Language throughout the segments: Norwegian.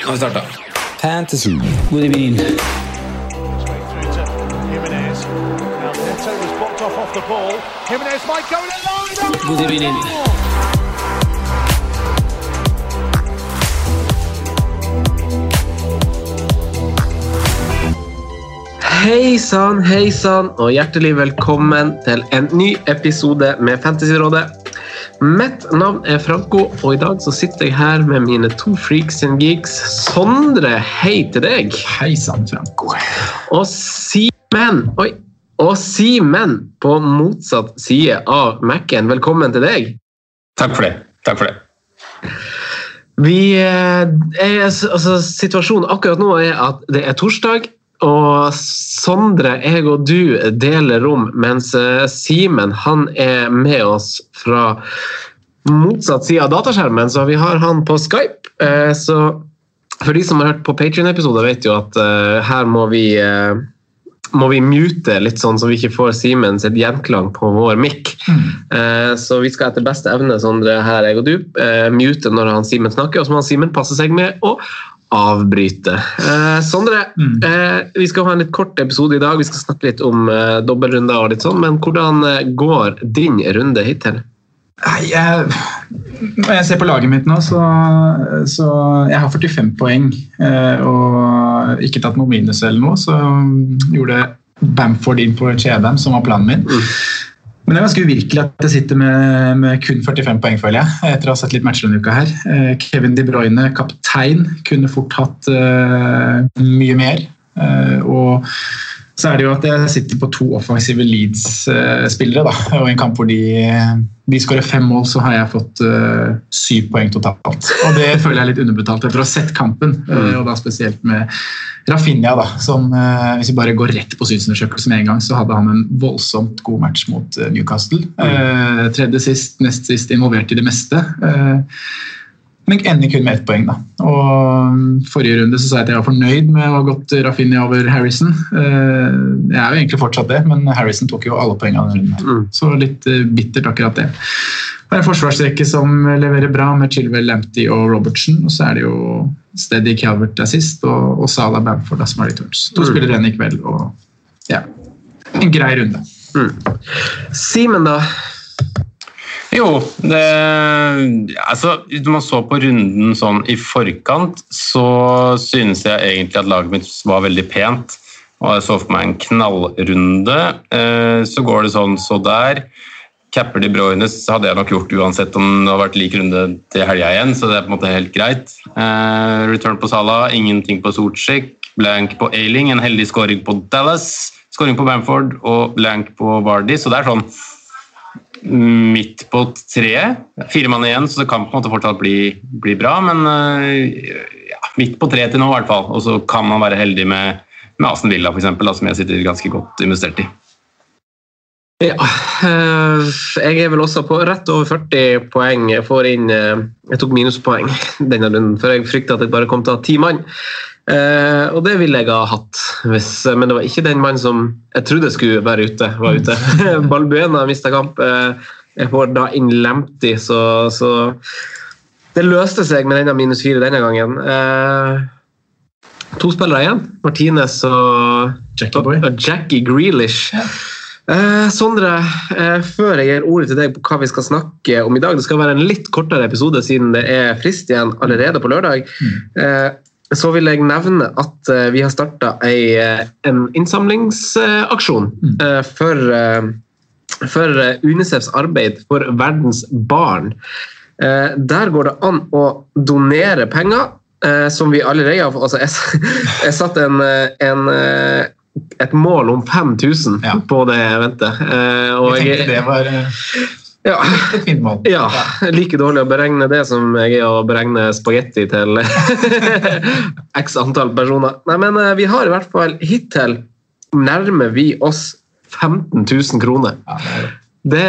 Nå har vi starta. Fantasy. God evening. through to Jimenez. Now Neto was blocked off off the ball. Jimenez might go in alone. God evening. Hei sann, hei sann, og hjertelig velkommen til en ny episode med Fantasyrådet. Mitt navn er Franco, og i dag så sitter jeg her med mine to freaks and geeks. Sondre, hei til deg. Hei sann, Franco. Og Simen Oi. Og Simen på motsatt side av Mac-en. Velkommen til deg. Takk for det. Takk for det. Vi eh, er, altså, Situasjonen akkurat nå er at det er torsdag, og Sondre, jeg og du deler rom, mens eh, Simen han er med oss fra motsatt side av dataskjermen, så vi har han på Skype. Eh, Så for de som har hørt på Patrion-episoder, vet jo at eh, her må vi må vi mute litt sånn så vi ikke får Simen sitt gjenklang på vår mic. Eh, så vi skal etter beste evne, Sondre, her jeg og du, eh, mute når han Simen snakker, og så må han Simen passe seg med å avbryte. Eh, Sondre, Mm. eh, vi skal ha en litt kort episode i dag. Vi skal snakke litt om eh, dobbeltrunder og litt sånn, men hvordan eh, går din runde hittil? Nei, jeg, når jeg ser på laget mitt nå, så, så Jeg har 45 poeng eh, og ikke tatt noe minus eller noe, så gjorde Bamford inn på Chedam, som var planen min. Men det er ganske uvirkelig at jeg sitter med, med kun 45 poeng, føler jeg. Etter å ha sett litt matcher denne uka her. Eh, Kevin De Bruyne, kaptein, kunne fort hatt uh, mye mer. Uh, og så er det jo at jeg sitter på to offensive Leeds-spillere. da, og I en kamp hvor de, de skårer fem mål, så har jeg fått uh, syv poeng totalt. Og Det føler jeg er litt underbetalt etter å ha sett kampen, mm. og da spesielt med Rafinha. da, som uh, Hvis vi bare går rett på synsundersøkelsen med en gang, så hadde han en voldsomt god match mot eh, Newcastle. Uh, tredje sist, nest sist involvert i det meste. Eh, men ender kun med ett poeng. da. Og mm, Forrige runde så sa jeg at jeg var fornøyd med å ha gått Rafinha over Harrison. Eh, Jeg er jo egentlig fortsatt det, men Harrison tok jo alle poengene denne runden. Mm. Så litt eh, bittert akkurat det. Det er en forsvarsrekke som leverer bra med Chilwell, Lamptey og Robertson. Og så er det jo Steady Calvert er sist, og, og Salah Bamford da, som har returns. To Mm. spillere igjen i kveld, og ja, en grei runde. Simen, da? Jo, det Altså, når man så på runden sånn i forkant, så synes jeg egentlig at laget mitt var veldig pent. Og jeg så for meg en knallrunde. Eh, Så går det sånn så der. Capper de Bruyne hadde jeg nok gjort uansett om det hadde vært lik runde til helga igjen, så det er på en måte helt greit. Eh, return på Salah, ingenting på Sortsjek, blank på Ailing, en heldig scoring på Dallas, scoring på Bamford og blank på Vardy, så det er sånn midt på treet. Fire mann igjen, så det kan på en måte fortsatt bli, bli bra, men eh, ja, midt på treet til nå i hvert fall. Og så kan man være heldig med, med Asen Villa, for da, som jeg sitter ganske godt investert i. Ja, eh, jeg er vel også på rett over 40 poeng. Jeg inn eh, Jeg tok minuspoeng denne runden, for jeg frykta at jeg bare kom til å ha ti mann. Eh, og det ville jeg ha hatt, hvis, men det var ikke den mannen som jeg trodde skulle være ute. var ute. Balbuena mista kamp. Eh, jeg får da inn Lempty, så, så det løste seg med denne minus fire denne gangen. Eh, to spillere igjen. Martinez og Jackie og Jackie Grealish. Eh, Sondre, eh, før jeg gir ordet til deg på hva vi skal snakke om i dag Det skal være en litt kortere episode siden det er frist igjen allerede på lørdag. Eh, så vil jeg nevne at eh, vi har starta en innsamlingsaksjon eh, for, eh, for eh, Unicefs arbeid for verdens barn. Eh, Der går det an å donere penger, eh, som vi allerede har altså Jeg, jeg satt en, eh, en eh, et mål om 5000 Ja. på det eventet. Eh, og Jeg jeg- det var eh, ja, ja, like dårlig å beregne det som jeg er å beregne spagetti til x antall personer. Nei, men eh, vi har i hvert fall hittil nærmer vi oss 15 000 kroner. Det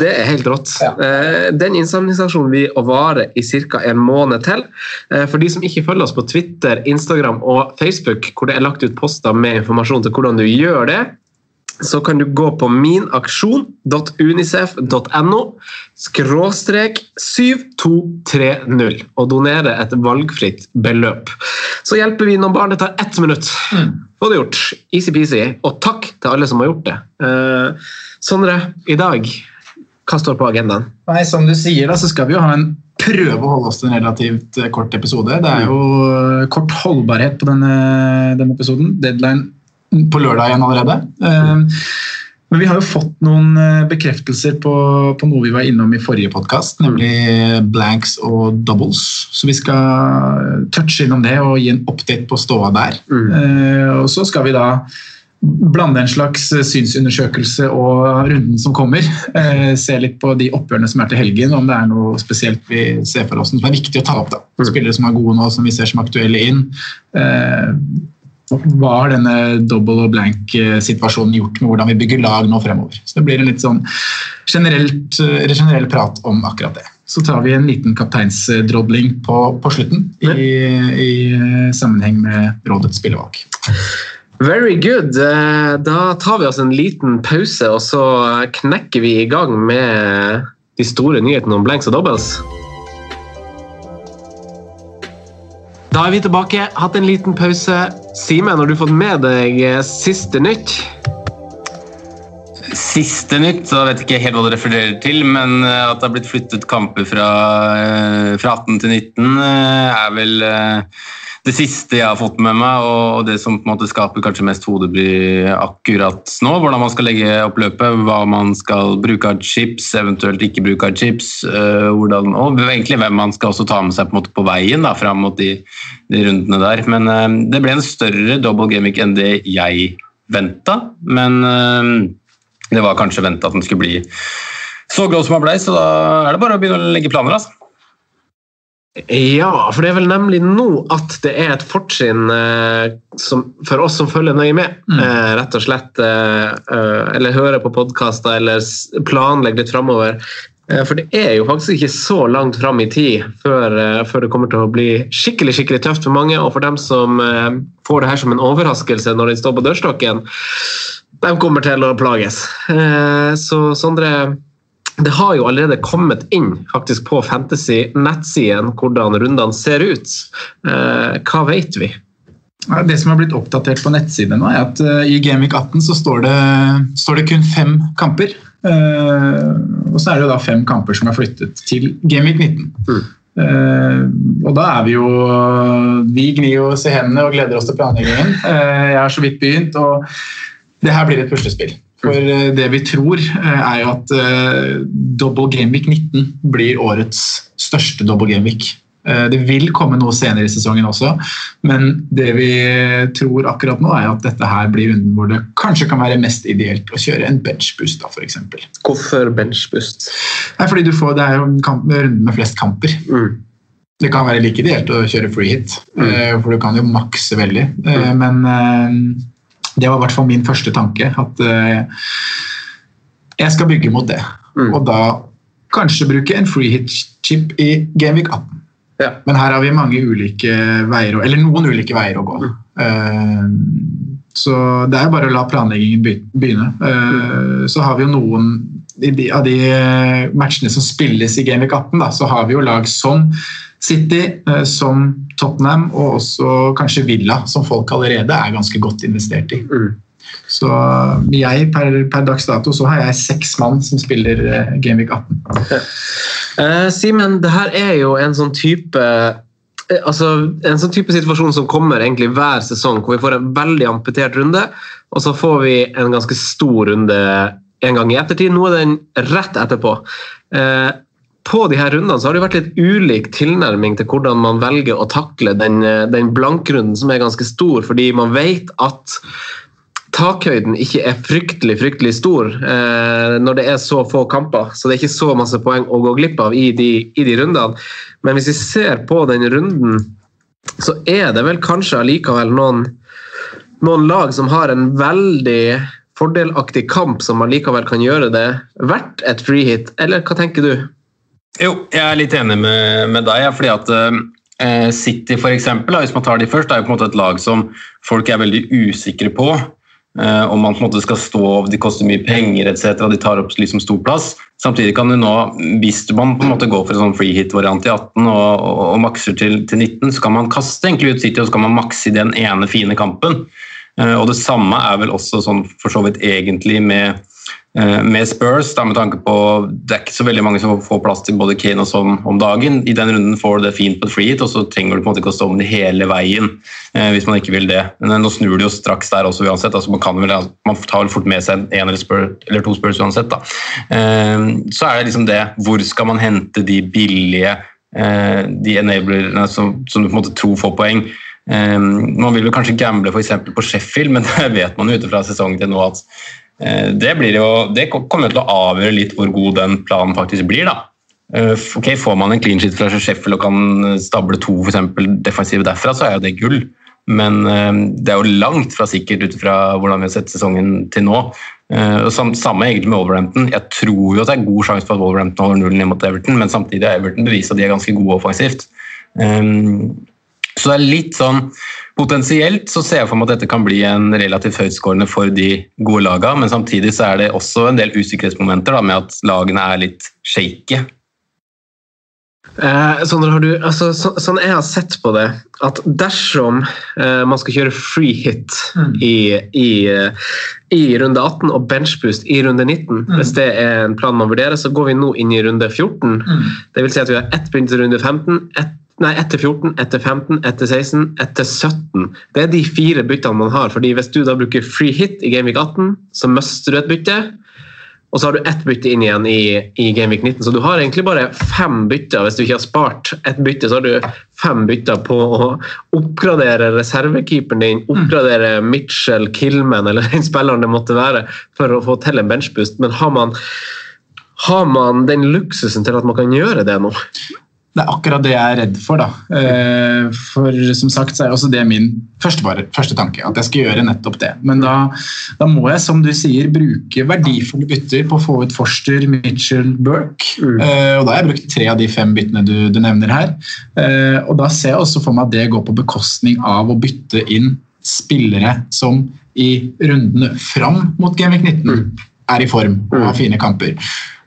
Det, er helt rått. Eh, Den innsamlingsaksjonen vil å vare i ca. en måned til. Eh, For de som ikke følger oss på Twitter, Instagram og Facebook, hvor det er lagt ut poster med informasjon til hvordan du gjør det, så kan du gå på minaksjon.unicef.no skråstrek 7230 og donere et valgfritt beløp. Så hjelper vi noen barn. Det tar ett minutt. Få det gjort. Easy-peasy. Og takk til alle som har gjort det. Eh, Sondre, i dag, hva står på agendaen? Nei, Som du sier, da, så skal vi jo ha en prøve å holde oss til en relativt kort episode. Det er jo kort holdbarhet på denne, denne episoden. Deadline på lørdag igjen allerede. Eh, Men vi har jo fått noen eh, bekreftelser på, på noe vi var innom i forrige podkast, nemlig blanks og doubles. Så vi skal touche innom det og gi en update på ståa der. Mm. Og så skal vi da blande en slags synsundersøkelse og runden som kommer. Eh, se litt på de oppgjørene som er til helgen, om det er noe spesielt vi ser for oss som er viktig å ta opp. da. Spillere som er gode nå, som vi ser som aktuelle inn. Eh, hva har denne double og blank-situasjonen gjort med hvordan vi bygger lag nå fremover? Så Det blir en litt sånn generelt, eh, generell prat om akkurat det. Så tar vi en liten kapteinsdrodling på, på slutten i, i eh, sammenheng med rådets spillevalg. Very good. Eh, Da tar vi oss en liten pause, og så knekker vi i gang med de store nyhetene om blanks og doubles. Da er vi tilbake. Hatt en liten pause. Simen, har du fått med deg eh, siste nytt? Siste nytt, så vet jeg ikke helt hva det refererer til, men eh, at det har blitt flyttet kamper fra, eh, fra 18 til 19 eh, er vel det siste jeg har fått med meg, og det som på en måte skaper kanskje mest hodebry akkurat nå. Hvordan man skal legge opp løpet, hva man skal bruke av chips, eventuelt ikke bruke av chips, eh, hvordan, og egentlig hvem man skal også ta med seg på, måte på veien da, fram mot de, de rundene der. Men eh, det ble en større double gamic enn det jeg venta, men eh, det var kanskje venta at den skulle bli så grov som den ble, så da er det bare å begynne å legge planer. altså. Ja, for det er vel nemlig nå at det er et fortrinn eh, for oss som følger nøye med. Eh, rett og slett eh, eh, Eller hører på podkaster eller planlegger litt framover. Eh, for det er jo faktisk ikke så langt fram i tid før, eh, før det kommer til å bli skikkelig skikkelig tøft for mange. Og for dem som får det her som en overraskelse når de står på dørstokken, de kommer til å plages. Eh, så Sondre det har jo allerede kommet inn faktisk på Fantasy-nettsiden hvordan rundene ser ut. Eh, hva vet vi? Det som har blitt oppdatert på nettsiden nå, er at eh, i Gamevik 18 så står det, står det kun fem kamper. Eh, og så er det jo da fem kamper som er flyttet til Gamevik 19. Eh, og da er vi jo Vi gnir jo oss i hendene og gleder oss til planleggingen. Uh, jeg har så vidt begynt, og det her blir et puslespill. For eh, det vi tror, eh, er jo at Double double gameweek 19 blir årets største double Game Week. Det vil komme noe senere i sesongen også, men det vi tror akkurat nå, er at dette her blir runden hvor det kanskje kan være mest ideelt å kjøre en benchboost, da, f.eks. Hvorfor benchboost? Nei, fordi du får, det er jo en runde runden med flest kamper. Mm. Det kan være like ideelt å kjøre free hit, eh, for du kan jo makse veldig. mm. Men eh, det var i hvert fall min første tanke, at uh, jeg skal bygge mot det. Mm. Og da kanskje bruke en free hit-chip i Gameweek 18. Ja. Men her har vi mange ulike veier, eller noen ulike veier å gå. Eh, Så det er bare å la planleggingen be- begynne. Eh, Så har vi jo noen de, av de matchene som spilles i Gameweek 18, da, så har vi jo lag som City, uh, som Tottenham og også kanskje Villa, som folk allerede er ganske godt investert i. Mm. Så jeg, per, per dags dato så har jeg seks mann som spiller eh, Gameweek 18. Eh, Simen, det her er jo en sånn type eh, altså, en sånn type situasjon som kommer egentlig hver sesong, hvor vi får en veldig amputert runde, og så får vi en ganske stor runde en gang i ettertid. Nå er den rett etterpå. Eh, på de her rundene så har det vært litt ulik tilnærming til hvordan man velger å takle den, eh, den blankrunden, som er ganske stor, fordi man vet at takhøyden ikke er fryktelig fryktelig stor eh, når det er så få kamper. Så det er ikke så masse poeng å gå glipp av i de, i de rundene. Men hvis vi ser på den runden, så er det vel kanskje allikevel noen, noen lag som har en veldig fordelaktig kamp som allikevel kan gjøre det verdt et free hit, eller hva tenker du? Jo, jeg er litt enig med, med deg. fordi at eh, City for eksempel, hvis man tar de først, er jo på en måte et lag som folk er veldig usikre på. Eh, om man på en måte skal stå, over, de koster mye penger etc. De tar opp liksom stor plass. Samtidig kan du nå, hvis man på en måte går for en sånn free hit-variant i 18 og, og, og makser til, til, 19, så kan man kaste egentlig ut City og så kan man makse i den ene fine kampen. Eh, og Det samme er vel også sånn for så vidt egentlig med Eh, med Spurs, da, med tanke på det er ikke så veldig mange som får plass til både Kane og sånn om dagen. I den runden får du det fint på et free og så trenger du på en måte ikke å stå om det hele veien. Eh, hvis man ikke vil det. Men eh, nå snur det jo straks der også uansett. altså Man, kan vel, man tar vel fort med seg en eller, spør, eller to Spurs uansett. da. Eh, så er det liksom det Hvor skal man hente de billige eh, de enablerne som, som, du på en måte tror får poeng? Eh, man vil vel kanskje gamble f.eks. på Sheffield, men det vet man jo ut fra sesongen til nå at Eh, det, jo, det, kommer til å avgjøre litt hvor god den planen faktisk blir. da. Eh, ok, Får man en clean sheet fra Sheffield og kan stable to for eksempel, defensive derfra, så er jo det gull. Men eh, det er jo langt fra sikkert ut fra hvordan vi har sett sesongen til nå. Og Samme egentlig med Wolverhampton. Jeg tror jo at det er god sjanse for at Wolverhampton holder nullen ned mot Everton, men samtidig har Everton bevist at de er ganske gode offensivt. Så det er litt sånn Potensielt så ser jeg for meg at dette kan bli en relativt høytskårende for de gode lagene, men samtidig så er det også en del usikkerhetsmomenter da, med at lagene er litt shaky. Eh, har du, altså, så, sånn, jeg har sett på det, at dersom eh, man skal kjøre free hit mm. i, i, i, runde 18 og benchboost i runde 19, mm. hvis det er en plan man vurderer, så går vi nå inn i runde 14. Mm. Det vil si at vi har ett begynt til runde 15, ett Nei, etter 14, etter 15, etter 16, etter 17. Det er de fire byttene man har. fordi Hvis du da bruker free hit i Gameweek 18, så mister du et bytte. Og så har du ett bytte inn igjen i, i Gameweek 19. Så du har egentlig bare fem bytter. Hvis du ikke har spart ett bytte, så har du fem bytter på å oppgradere reservekeeperen din, oppgradere Mitchell, Killman eller den spilleren det måtte være, for å få til en benchboost. Men har man, har man den luksusen til at man kan gjøre det nå? Det er akkurat det jeg er redd for. da. Eh, for som sagt så er også det min første, første tanke, at jeg skal gjøre nettopp det. Men da, da, må jeg, som du sier, bruke verdifulle bytter på å få ut Forster, Mitchell, Burke. Mm. Eh, og da har jeg brukt tre av de fem byttene du, du nevner her. Eh, og da ser jeg også for meg at det går på bekostning av å bytte inn spillere som i rundene fram mot Genvik 19 mm. er i form og har mm. fine kamper.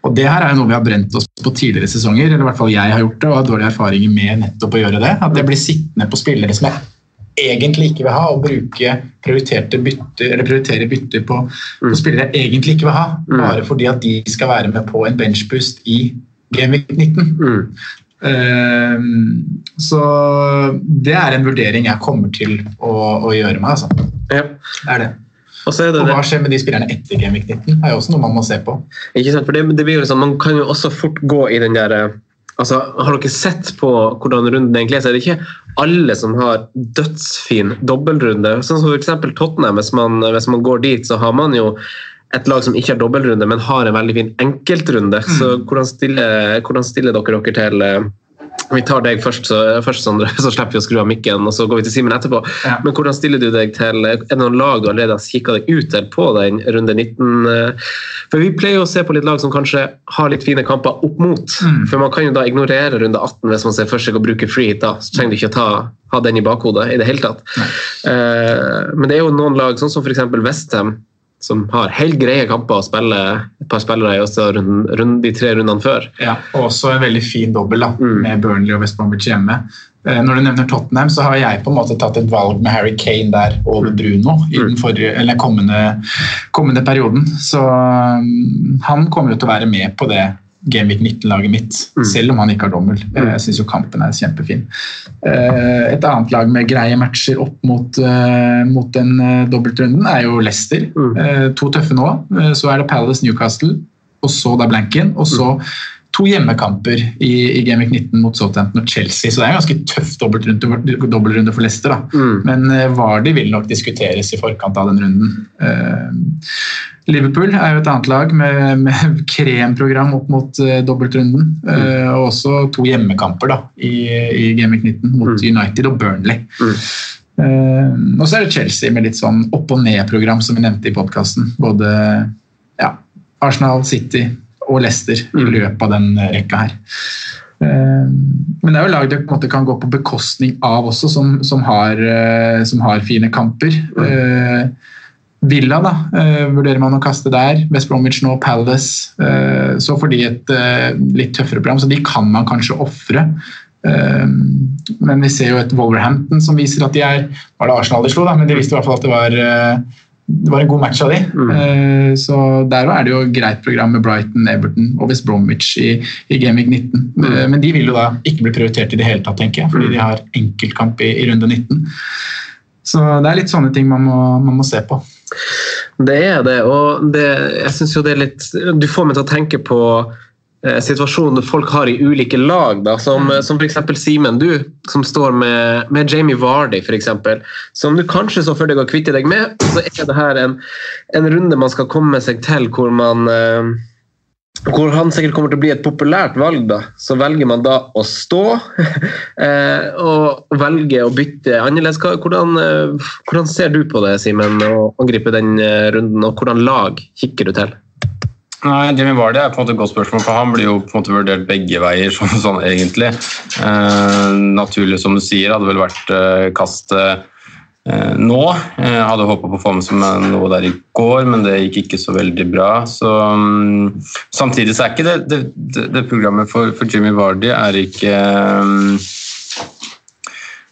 Og Det her er jo noe vi har brent oss på tidligere sesonger, eller i hvert fall jeg har gjort det, og har dårlige erfaringer med nettopp å gjøre det. At det blir sittende på spillere som jeg egentlig ikke vil ha, og bruke prioriterte bytter, eller prioritere bytter på, på, mm. spillere jeg egentlig ikke vil ha, mm. bare fordi at de skal være med på en benchboost i Gameweek 19. Mm. Uh, så det er en vurdering jeg kommer til å, å gjøre meg, altså. Ja. Det er det. Og, og hva skjer med de spillerne etter Gamvik 19? er jo også noe man må se på. Ikke sant, for det, det blir jo liksom, Man kan jo også fort gå i den der eh, altså, Har dere sett på hvordan runden egentlig er, så er det ikke alle som har dødsfin dobbeltrunde. Sånn som f.eks. Tottenham. Hvis man, hvis man går dit, så har man jo et lag som ikke har dobbeltrunde, men har en veldig fin enkeltrunde. Mm. Så hvordan stiller, hvordan stiller dere dere til eh, vi tar deg først, så, først Sondre, så slipper vi å skru av mikken. og Så går vi til Simen etterpå. Ja. Men hvordan stiller du deg til Er det noen lag du allerede har kikka deg ut til på den runde 19? Eh? For Vi pleier å se på litt lag som kanskje har litt fine kamper opp mot. Mm. For Man kan jo da ignorere runde 18 hvis man ser for seg å bruke free hit. da, Så trenger du ikke å ta, ha den i bakhodet i det hele tatt. Uh, men det er jo noen lag, sånn som f.eks. Westham som har helt greie kamper å spille et par spillere i også rund, rund, de tre rundene før. Ja, og også en veldig fin dobbel mm. med Burnley og West Bromwich hjemme. Eh, når du nevner Tottenham, så har jeg på en måte tatt et valg med Harry Kane der over mm. Bruno i den mm. forrige, eller kommende, kommende perioden. Så um, han kommer jo til å være med på det Gameweek 19-laget mitt, selv om han ikke har dobbel. Jeg syns jo kampen er kjempefin. Eh, Et annet lag med greie matcher opp mot, eh, mot den eh, dobbeltrunden er jo Leicester. Mm. To tøffe nå. Så er det Palace Newcastle, og så da Blanken. Og så to hjemmekamper i, i Gameweek 19 mot Southampton og Chelsea. Så det er en ganske tøff dobbeltrunde, dobbeltrunde for Leicester. da. Mm. Men uh, Vardy vil nok diskuteres i forkant av den runden. Uh, Liverpool er jo et annet lag med, med kremprogram opp mot uh, dobbeltrunden. Uh, og også to hjemmekamper da, i, i Gameweek 19 mot United og Burnley. Eh, og så er det Chelsea med litt sånn opp og ned-program, som vi nevnte i podkasten. Både ja, Arsenal, City og Leicester i løpet av den eh, rekka her. Eh, Men det er jo lag det måte kan gå på bekostning av også, som, som, har, eh, som har fine kamper. Mm. Villa da, eh, vurderer man å kaste der. West Bromwich nå, Palace. eh, så får de et eh, litt tøffere program, så de kan man kanskje ofre. Eh, men vi ser jo et Wolverhampton som viser at de er Var det Arsenal de slo, da, men de visste i hvert fall at det var eh, det var en god match av de. Mm. Så der er det jo greit program med Brighton, Everton og West Bromwich i, i Gameweek 19. Mm. Men de vil jo da ikke bli prioritert i det hele tatt, tenker jeg, fordi de har enkeltkamp i, i runde 19. Så det er litt sånne ting man må, man må se på. Det er det, og det, jeg synes jo det er litt Du får meg til å tenke på eh, situasjonen folk har i ulike lag, da, som, mm. som f.eks. Simen, du, som står med, med Jamie Vardy, eksempel, som du kanskje så før deg å kvitte deg med. Så er det her en, en runde man skal komme seg til hvor man eh, hvor han sikkert kommer til å bli et populært valg, da, så velger man da å stå eh, og velge å bytte annerledes. Hvordan, eh, hvordan ser du på det, Simen, å angripe den eh, runden, og hvordan lag kikker du til? Nei, Jimmy Vardy er på en måte et godt spørsmål, for han blir jo på en måte vurdert begge veier. sånn, sånn egentlig. Eh, naturlig, som du sier, hadde vel vært eh, kastet eh, nå. Jeg hadde håpa på å få med seg noe der i går, men det gikk ikke så veldig bra. Så, um, samtidig så er ikke det, det, det, det programmet for, for Jimmy Vardy er ikke mm,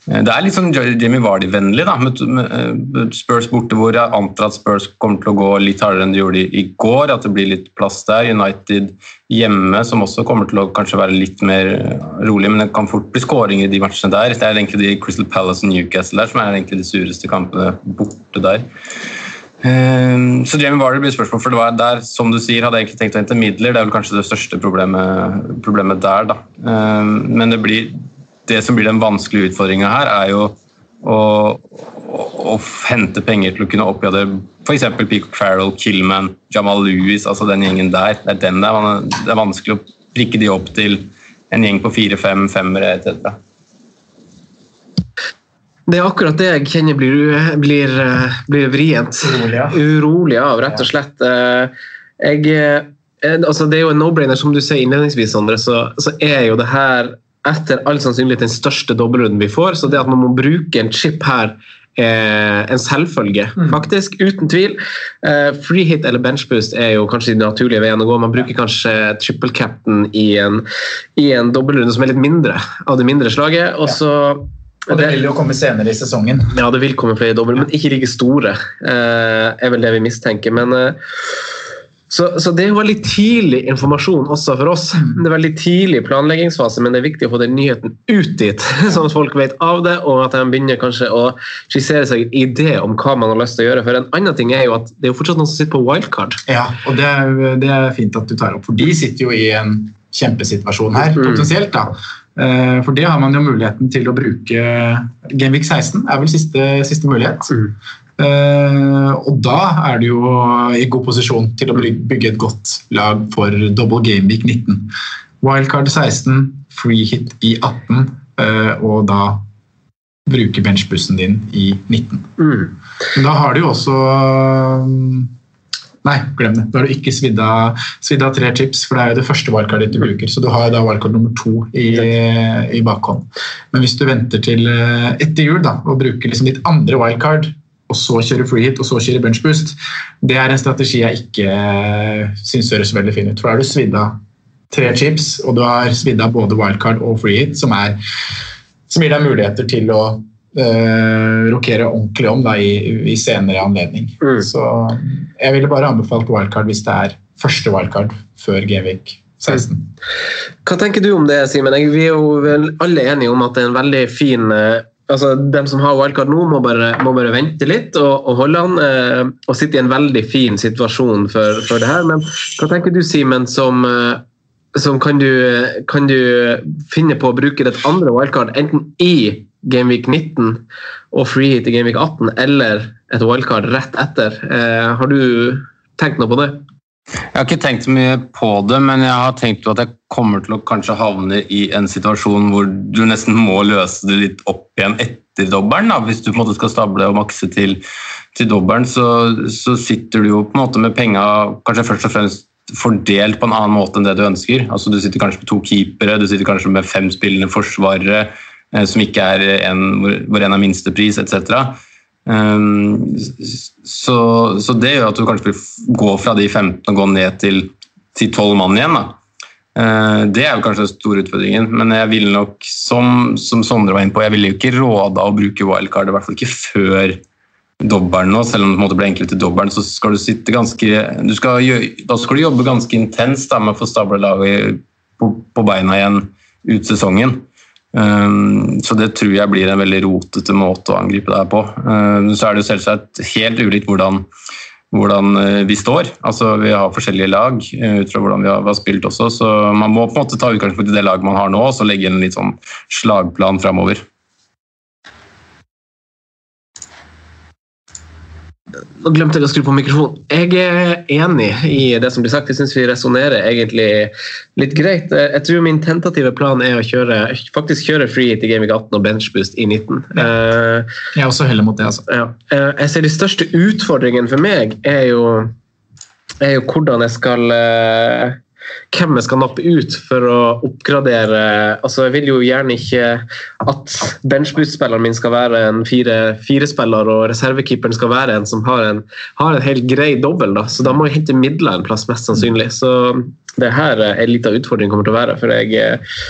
det er litt sånn Jimmy Vardy-vennlig, da, med, med Spurs borte, hvor jeg antar at Spurs kommer til å gå litt hardere enn de gjorde i, går. At det blir litt plass der. United hjemme, som også kommer til å kanskje være litt mer rolig, men det kan fort bli skåringer i de matchene der. Det er egentlig de Crystal Palace og Newcastle der som er egentlig de sureste kampene borte der. Så Jamie Vardy blir spørsmål, for det var der, som du sier, hadde jeg egentlig tenkt å hente midler. Det er vel kanskje det største problemet, problemet der, da. Men det, blir, det som blir den vanskelige utfordringa her, er jo å, å, å hente penger til å kunne oppgradere f.eks. Peacock Farrell, Killman, Jamal Lewis, altså den gjengen der. Det er den der. Det er vanskelig å prikke de opp til en gjeng på fire-fem, femmere etc. Det er akkurat det jeg kjenner blir, blir, blir vrient. Urolig, ja. Urolig av, rett og slett. Eh, Jeg, eh, altså det er jo en no-brainer, som du sier innledningsvis, Sondre, så, så er jo det her etter all sannsynlighet den største dobbeltrunden vi får. Så det at man må bruke en chip her, er en selvfølge, faktisk. Uten tvil. Eh, free hit eller benchboost er jo kanskje de naturlige veiene å gå. Man bruker kanskje triple captain i en, i en dobbeltrunde som er litt mindre, av det mindre slaget. og så Og det vil jo komme senere i sesongen. ja, det vil komme flere dobbel, men ikke like store. Eh, er vel det vi mistenker. Men, eh, så, så det er jo veldig tidlig informasjon også for oss. Det er veldig tidlig planleggingsfase, men det er viktig å få den nyheten ut dit, sånn at folk vet av det, og at de begynner kanskje å skissere seg en idé om hva man har lyst til å gjøre. For en annen ting er jo at det er jo fortsatt noen som sitter på wildcard. Ja, og det er, det er fint at du tar opp, for de sitter jo i en kjempesituasjon her, Mm. potensielt. da. Eh, For det har man jo muligheten til å bruke Genvik 16 er vel siste, siste mulighet. Mm. Eh, og da er du jo i god posisjon til å bygge et godt lag for double gameweek 19. Wildcard 16, free hit i 18, eh, og da bruke benchbussen din i 19. Mm. Men da har du jo også um, Nei, glem det. Da har du ikke svidd av, tre chips, for det er jo det første wildcardet du bruker. Så du har da wildcard nummer to i, i bakhånd. Men hvis du venter til eh, etter jul da, og bruker liksom ditt andre wildcard, og så kjører free hit og så kjører bench boost, det er en strategi jeg ikke eh, syns høres veldig fin ut. For da har du svidd av tre chips, og du har svidd av både wildcard og free hit, som, er, som gir deg muligheter til å eh, rokere ordentlig om da, i, i senere anledning. Mm. Så jeg ville bare anbefalt wildcard hvis det er første wildcard før Gevik 16. Hva tenker du om det, Simen? Vi er jo alle enige om at det er en veldig fin eh, altså De som har wildcard nå, må bare, må bare vente litt og, og holde an. eh, og sitte i en veldig fin situasjon for, for det her. Men hva tenker du, Simen, som, eh, som kan, du, kan du finne på å bruke et andre wildcard enten i Gameweek 19 og free hit i Gameweek 18, eller et wildcard rett etter? Eh, har du tenkt noe på det? Jeg har ikke tenkt så mye på det, men jeg har tenkt at jeg kommer til å kanskje havne i en situasjon hvor du nesten må løse det litt opp igjen etter dobbelen. Hvis du på en måte skal stable og makse til, til dobbelen, så, så sitter du jo på en måte med penga kanskje først og fremst fordelt på en annen måte enn det du ønsker. Altså Du sitter kanskje med to keepere, du sitter kanskje med fem spillende forsvarere eh, som ikke er en, hvor en er minstepris, etc. Um, så, så det gjør at du kanskje vil gå fra de 15 og gå ned til, til 12 mann igjen. Uh, det er jo kanskje den store utfordringen, men jeg ville nok, som, som Sondre var inne på, jeg ville jo ikke råda å bruke wildcard, i hvert fall ikke før dobbelen nå. Selv om det på en måte ble enklere til dobbelen, så skal du sitte ganske du skal Da skal du jobbe ganske intenst med å få stabla laget på, på beina igjen ut sesongen. Um, så det tror jeg blir en veldig rotete måte å angripe det her på. Um, så er det jo selvsagt helt ulikt hvordan, hvordan uh, vi står. Altså, vi har forskjellige lag uh, ut fra hvordan vi har, vi har, spilt også, så man må på en måte ta utgangspunkt i det laget man har nå, og så legge inn en litt sånn slagplan framover. Nå glemte jeg å skru på mikrofonen. Jeg er enig i det som blir sagt. Jeg syns vi resonnerer egentlig litt greit. Jeg tror min tentative plan er å kjøre, faktisk kjøre free hit i Gaming 18 og benchboost i 19. Ja. Jeg også heller mot det, altså. Ja. Jeg ser de største utfordringene for meg er jo, er jo hvordan jeg skal hvem jeg skal nappe ut for å oppgradere altså Jeg vil jo gjerne ikke at benchboot-spilleren min skal være en fire-spiller, og reservekeeperen skal være en som har en, har en helt grei dobbel. Da. Så da må jeg hente midler en plass, mest sannsynlig. Så det her er en liten utfordring kommer til å være. for jeg,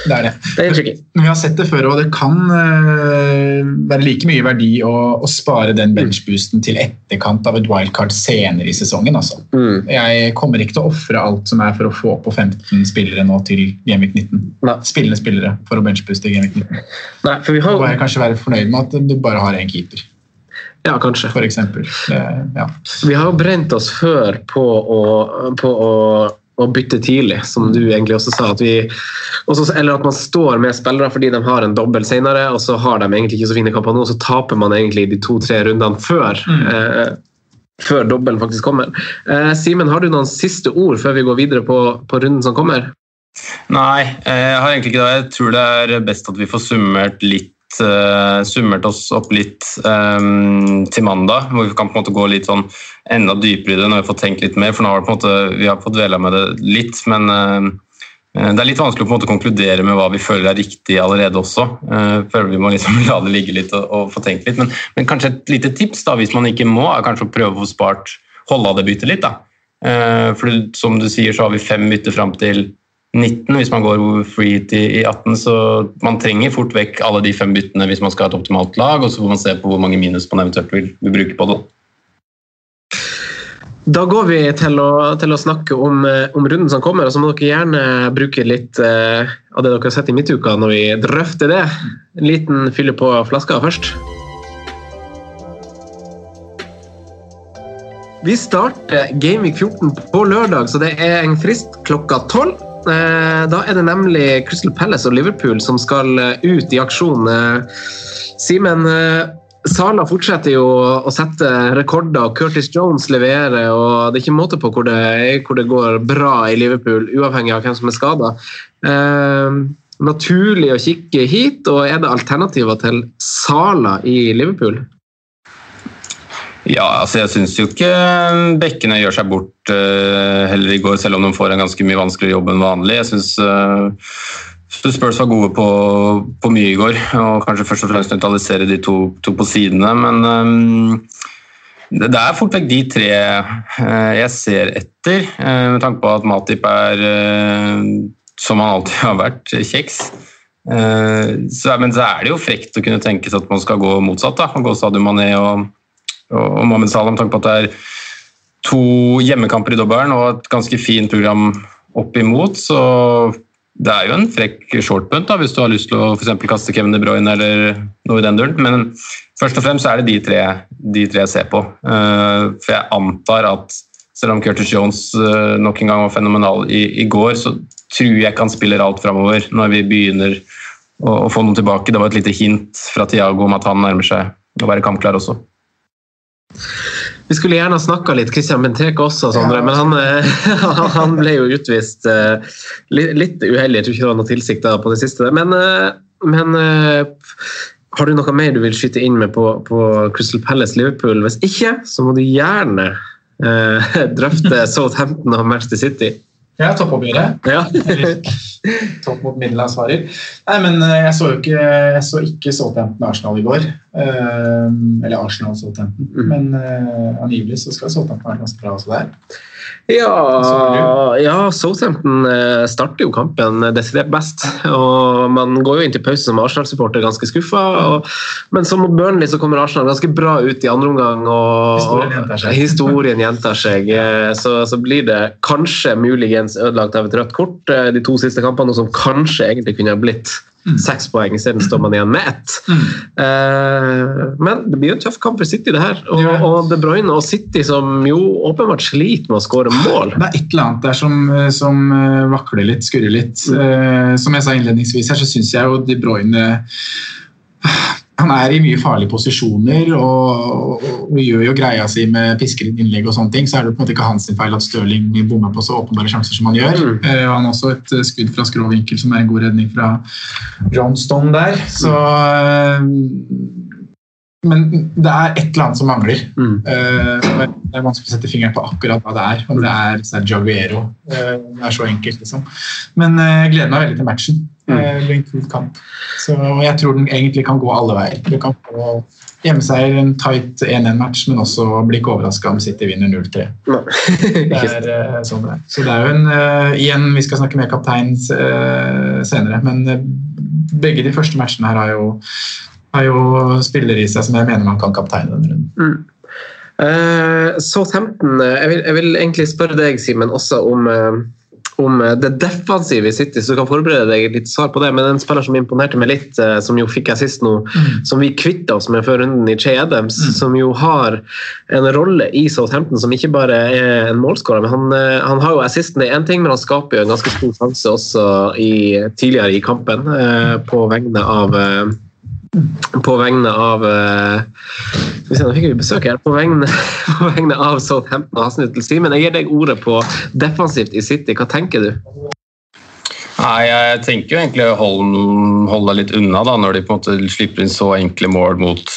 Det er det. det er tricky. Men vi har sett det før, og det kan uh, være like mye verdi å, å spare den benchboosten til etterkant av et wildcard senere i sesongen. Altså. Mm. Jeg kommer ikke til å ofre alt som er for å få på 15 spillere nå til Gameweek 19. Nei. Spillende spillere for å benchbooste i 19. Nei, for vi Da må jeg kanskje være fornøyd med at du bare har én keeper, Ja, kanskje. for eksempel. Det, ja. Vi har jo brent oss før på å, på å, å bytte tidlig, som du egentlig også sa. At vi, også, eller at man står med spillere fordi de har en dobbel senere, og så har de egentlig ikke så fine kamper nå, så taper man egentlig de to-tre rundene før. Eh, før dobbelen faktisk kommer. Eh, Simen, har du noen siste ord før vi går videre på, på runden som kommer? Nei, jeg har egentlig ikke det. Jeg tror det er best at vi får summert litt summert oss opp litt um, til mandag, hvor vi kan på en måte gå litt sånn enda dypere i det når vi får tenkt litt mer. For nå har vi på en måte, vi har fått dvela med det litt, men uh, det er litt vanskelig å på en måte konkludere med hva vi føler er riktig allerede også. Uh, føler Vi må liksom la det ligge litt og, og få tenkt litt. Men, men, kanskje et lite tips, da, hvis man ikke må, er kanskje å prøve å få spart holde av det byttet litt. da. For som du sier, så har vi fem bytter fram til 19 hvis man går free hit i 18, så man trenger fort vekk alle de fem byttene hvis man skal ha et optimalt lag, og så får man se på hvor mange minus man eventuelt vil, vil bruke på det. Da går vi til å, til å snakke om, om, runden som kommer, og så må dere gjerne bruke litt eh, av det dere har sett i midtuka når vi drøfter det. En liten fylle på flaska først. Vi starter Gaming 14 på lørdag, så det er en frist klokka tolv. Da er det nemlig Crystal Palace og Liverpool som skal ut i aksjon. Simen, Sala fortsetter jo å sette rekorder, og Curtis Jones leverer. og Det er ikke måte på hvor det, hvor det går bra i Liverpool, uavhengig av hvem som er skada. Eh, naturlig å kikke hit, og er det alternativer til Sala i Liverpool? Ja, altså jeg syns jo ikke bekkene gjør seg bort heller i går, selv om de får en ganske mye vanskeligere jobb enn vanlig. Jeg syns uh, Spurs var gode på, på, mye i går, og kanskje først og fremst nøytralisere de to, to, på sidene. Men um, det, det er fort vekk de tre jeg ser etter, med tanke på at Matip er, som han alltid har vært, kjeks. Så, men så er det jo frekt å kunne tenke seg at man skal gå motsatt. da, og gå Sadio Mané og og Mohammed Salah med tanke på at det er to hjemmekamper i dobbelen og et ganske fint program opp imot, så det er jo en frekk shortpunt da, hvis du har lyst til å for kaste Kevin De Bruyne eller noe i den duren. Men først og fremst er det de tre, de tre jeg ser på. Eh, for jeg antar at selv om Curtis Jones eh, nok en gang var fenomenal i, i går, så tror jeg han spiller alt framover når vi begynner å, å få noen tilbake. Det var et lite hint fra Tiago om at han nærmer seg å være kampklar også. Vi skulle gjerne ha snakka litt Christian Benteke også, Sondre, men han, eh, han, ble jo utvist eh, litt uheldig. Jeg tror ikke det var noe tilsikt på det siste. Men, eh, men har du noe mer du vil skyte inn med på, på Crystal Palace Liverpool? Hvis ikke, så må du gjerne eh, drøfte Southampton og Manchester City. Ja, toppoppgjøret. Ja. Topp mot middelansvarer. Nei, men jeg så jo ikke, jeg så ikke Southampton Arsenal i går. Uh, eller Arsenal Southampton. Mm. Men uh, angivelig så skal Southampton være ganske bra også der. Ja, ja, Southampton eh, starter jo kampen desidert best. og Man går jo inn til pause som Arsenal-supporter ganske skuffa. Men som mot Burnley så kommer Arsenal ganske bra ut i andre omgang. og Historien gjentar seg. Historien gjentar seg eh, så, så, blir det kanskje muligens ødelagt av et rødt kort eh, de to siste kampene, som kanskje egentlig kunne ha blitt. Seks poeng, isteden står man igjen med ett. Mm. Eh, men det blir jo en tøff kamp for City, det her. Og, og De Bruyne og City som jo åpenbart sliter med å skåre mål. Det er et eller annet der som, som eh, vakler litt, skurrer litt. Mm. Eh, som jeg sa innledningsvis her, så syns jeg jo De Bruyne han er i mye farlige posisjoner og, og, og, gjør jo greia si med pisker innlegg og sånne ting. Så er det på en måte ikke hans feil at Stirling bommer på så åpenbare sjanser som han gjør. Mm. Uh, han har også et uh, skudd fra skråvinkel som er en god redning fra Johnston der. Så uh, Men det er et eller annet som mangler. Mm. det er vanskelig å sette fingeren på akkurat hva det er. Om det er Sergio Aguero. det er så enkelt, liksom. Men jeg gleder meg veldig til matchen. Mm. Blir en kul kamp. Så jeg tror den egentlig kan gå alle veier. Du kan få hjemmeseier, en tight 1-1-match, men også bli ikke overraska om City vinner 0-3. det er uh, sånn det er. Så det er jo en uh, Igjen, vi skal snakke med kaptein uh, senere, men begge de første matchene her har jo, har jo spillere i seg som jeg mener man kan kapteine denne runden. Mm. Southampton, jeg vil, jeg vil, egentlig spørre deg, Simen, også om om eh, det defensive i City, så du kan forberede deg litt svar på det. Men en spiller som imponerte meg litt, eh, som jo fikk jeg sist nå, mm. som vi kvitta oss med før runden i Che Adams, mm. som jo har en rolle i Southampton som ikke bare er en målskårer, men han, eh, han, har jo assisten, det er én ting, men han skaper jo en ganske stor sjanse også i, tidligere i kampen på vegne av på vegne av uh, Nå fikk vi besøk her. På vegne, på vegne av Southampton og Hasnut til Simen, jeg gir deg ordet på defensivt i City. Hva tenker du? Nei, Jeg tenker jo egentlig å holde, deg litt unna da, når de på en måte slipper inn så enkle mål mot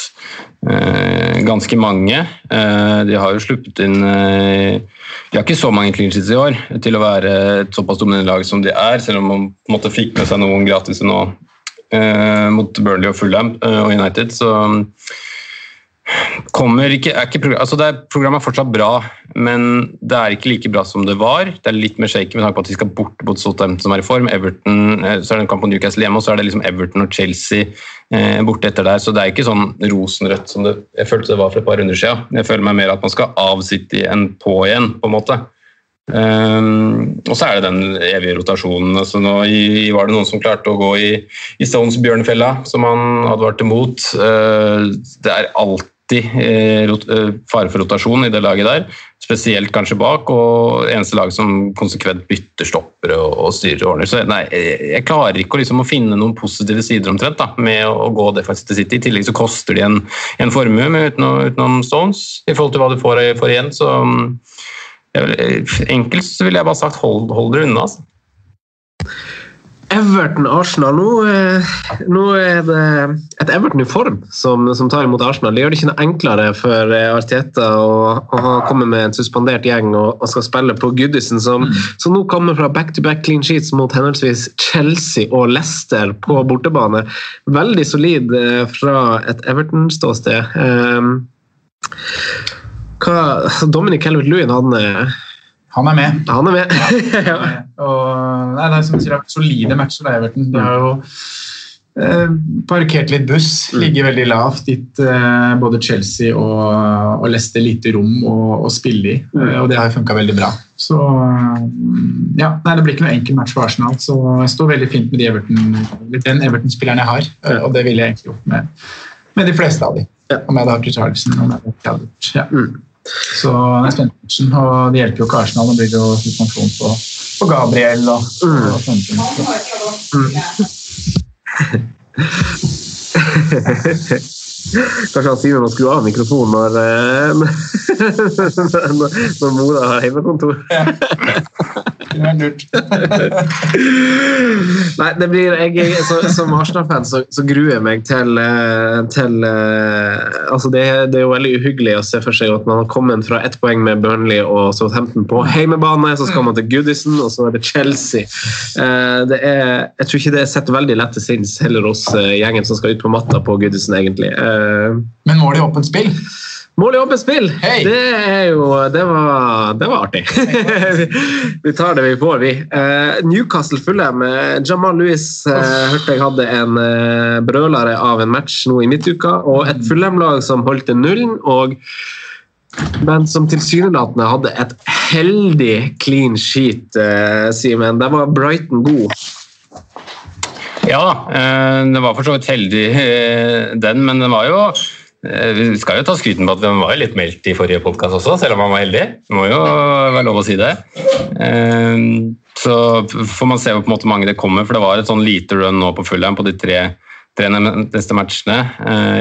eh, ganske mange. Eh, de har jo sluppet inn eh, De har ikke så mange clean sheets i år til å være et såpass dominerende lag som de er, selv om man på en måte fikk med seg noen gratis nå eh, mot Burnley og Fulham eh, og United. Så kommer ikke, er ikke altså det er, Programmet er fortsatt bra, men det er ikke like bra som det var. Det er litt mer shaky med tanke på at de skal bort mot Southampton som er i form. Everton, eh, så er det en kamp på Newcastle hjemme, og så er det liksom Everton og Chelsea eh, borte etter der. Så det er ikke sånn rosenrødt som det, jeg følte det var for et par runder siden. Jeg føler meg mer at man skal av City enn på igjen, på en måte. Um, og så er det den evige rotasjonen. Altså nå i, var det noen som klarte å gå i, i Stones bjørnfella, som han advarte mot. Uh, det er alltid uh, fare for rotasjon i det laget der, spesielt kanskje bak. Og eneste lag som konsekvent bytter stoppere og, og styrer og ordner. Så nei, jeg klarer ikke å, liksom, å finne noen positive sider omtrent da, med å, å gå defensivt til City. I tillegg så koster de en, en formue utenom, utenom Stones i forhold til hva du får, får igjen. så um, Enkelt så ville jeg bare sagt hold, hold dere unna. Altså. Everton-Arsenal. Nå, eh, nå, er det et Everton i form som, som, tar imot Arsenal. Det gjør det ikke noe enklere for eh, Arteta å, å komme med en suspendert gjeng og, og skal spille på Goodison, som, mm. som nå kommer fra back-to-back -back clean sheets mot henholdsvis Chelsea og Leicester på bortebane. Veldig solid eh, fra et Everton-ståsted. Um, hva, Dominic Calvert-Lewin, han eh, han er med. Han er med. ja. og, nei, det er som sier, solide matcher, da, Everton. De har jo eh, parkert litt buss, mm. ligger veldig lavt. Gitt eh, både Chelsea og, og Leicester lite rom å, å spille i, mm. og det har funka veldig bra. Så ja, nei, Det blir ikke noe enkel match for Arsenal. Så jeg står veldig fint med de Everton, den Everton-spilleren jeg har, og det ville jeg egentlig gjort med, med de fleste av dem. Om jeg hadde hatt Richarlison. Om jeg hadde hatt, ja. Så det er spent og det hjelper jo ikke Arsenal. Nå blir jo suspensjon på, på Gabriel og, og sånne ting. Kanskje han Simen må skru av mikrofonen når, eh, når, når mora har hjemmekontor. Det er lurt. Nei, det blir, jeg, så, Som Arsenal-fan så, så gruer jeg meg til, eh, til eh, altså det, det er jo veldig uhyggelig å se for seg at man har kommet fra ett poeng med Burnley og Southampton på heimebane, så skal man til Goodison, og så er det Chelsea. Det er, jeg tror ikke det er sett veldig lett til sinns heller hos gjengen som skal ut på matta på Goodison, egentlig. Eh, Men mål i åpent spill? Mål i åpent spill! Hey. Det er jo Det var, det var artig. vi tar det vi får, vi. Uh, Newcastle fulle med Jamal Lewis uh, hørte jeg hadde en uh, brølere av en match nå i midtuka, og et Fulham-lag som holdt til nullen. og men som tilsynelatende hadde et heldig clean sheet, eh, Simen. Der var Brighton god. Ja da, eh, det var for så vidt heldig eh, den, men den var jo eh, Vi skal jo ta skryten på at den var litt meldt i forrige podkast også, selv om han var heldig. Det må jo være lov å si det. Så får man se hvor på en måte mange det kommer, for det var et sånn lite run nå på Fullheim på de tre, tre neste matchene.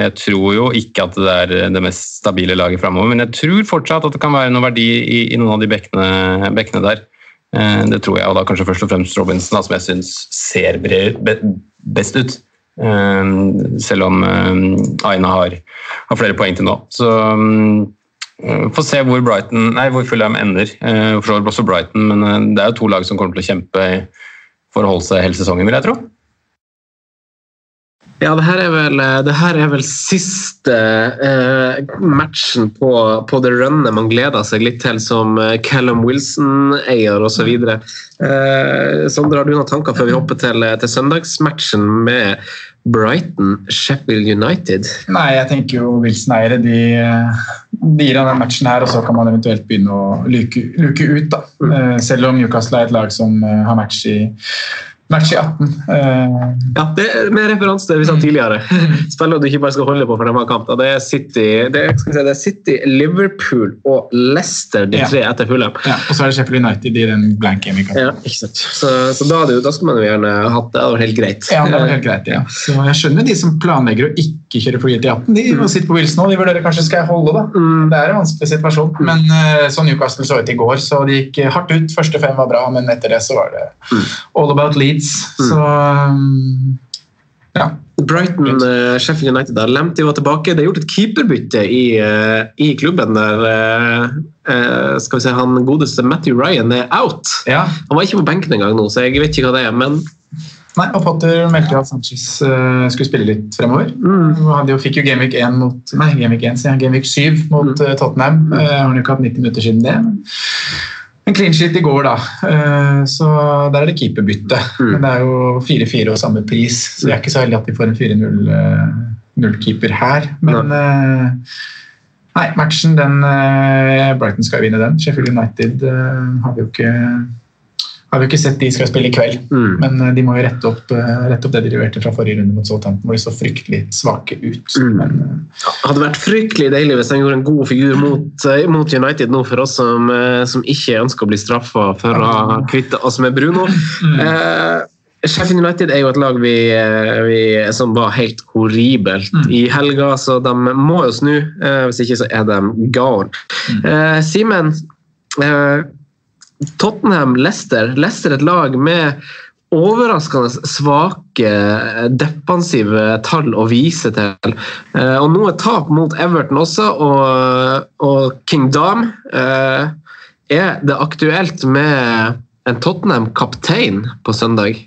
Jeg tror jo ikke at det er det mest stabile laget framover, men jeg tror fortsatt at det kan være noe verdi i, i noen av de bekkene der. Eh, Det tror jeg, og da kanskje først og fremst Robinson, da, som jeg syns ser best ut. Eh, Selv om eh, Aina har, har flere poeng til nå. Så vi Få se hvor Brighton, nei, hvor Fulham ender. For også Brighton, men det er jo to lag som kommer til å kjempe for å holde seg hele sesongen, vil jeg tro. Ja, det her er vel, det her er vel siste eh, matchen på, på det runnet man gleder seg litt til som eh, Callum Wilson-eier osv. Eh, Sondre, har du noen tanker før vi hopper til, til søndagsmatchen med Brighton Sheffield United? Nei, jeg tenker jo Wilson-eiere de, de gir han den matchen her, og så kan man eventuelt begynne å luke, luke ut. da. Eh, Selv om Newcastle er et lag som eh, har match i, match i 18. Uh... Ja, det er Med referanse til det vi sa tidligere. Spiller du ikke bare skal holde på for de har kamp. Det er City, det er, skal si, det er City, Liverpool og Leicester de Ja. tre etter Fulham. ja, og så er det Sheffield United i den blank game. Ja, ikke sant. Så, så da, da skulle man jo gjerne hatt det. Det hadde vært helt greit. Ja, det var helt greit, ja. Så jeg skjønner de som planlegger å ikke kjøre flyet til 18. De mm. sitter på Wilson nå. De vurderer kanskje skal jeg holde, da. Mm. Det er en vanskelig situasjon. Men uh, sånn Newcastle så ut i går, så det gikk hardt ut. Første fem var bra, men etter det så var det all about Leeds. Så um, ja. Brighton, uh, Sheffield United der. Lemty var tilbake. Det er gjort et keeperbytte i, uh, i klubben der uh, skal vi se, han godeste Matthew Ryan er out. ja. Han var ikke på benken engang nå, så jeg vet ikke hva det er. Men Nei, og Potter meldte jo at Sanchez uh, skulle spille litt fremover. Mm. Han fikk jo Gameweek 1 mot Nei, Gameweek 1, sier jeg. Gameweek 7 mot Mm. eh, Tottenham. Uh, har han jo ikke hatt 90 minutter siden det. En clean sheet i går, da. Uh, så der er det keeperbytte. Mm. Men det er jo 4-4 og samme pris, så jeg er ikke så heldig at de får en 4-0-keeper her. Men Nei, matchen, den Brighton skal vinne den. Sheffield United har vi jo ikke har vi jo ikke sett de skal spille i kveld. Mm. Men eh, de må jo rette opp, eh, rette opp det de leverte fra forrige runde mot Southampton, hvor de så fryktelig svake ut. Mm. Men, eh, hadde vært fryktelig deilig hvis han gjorde en god figur mot, mot United nå, for oss som, som ikke ønsker å bli straffa for å kvitte oss med Bruno. Eh, Sheffield United er jo et lag vi, vi, som var helt horribelt i helga, så de må jo snu. eh, Hvis ikke så er de gale. Eh, Simen, eh, Tottenham, Leicester. Leicester et lag med overraskende svake defensive tall å vise til. Eh, og nå et tap mot Everton også, og, og King Dam. Eh, er det aktuelt med en Tottenham-kaptein på søndag?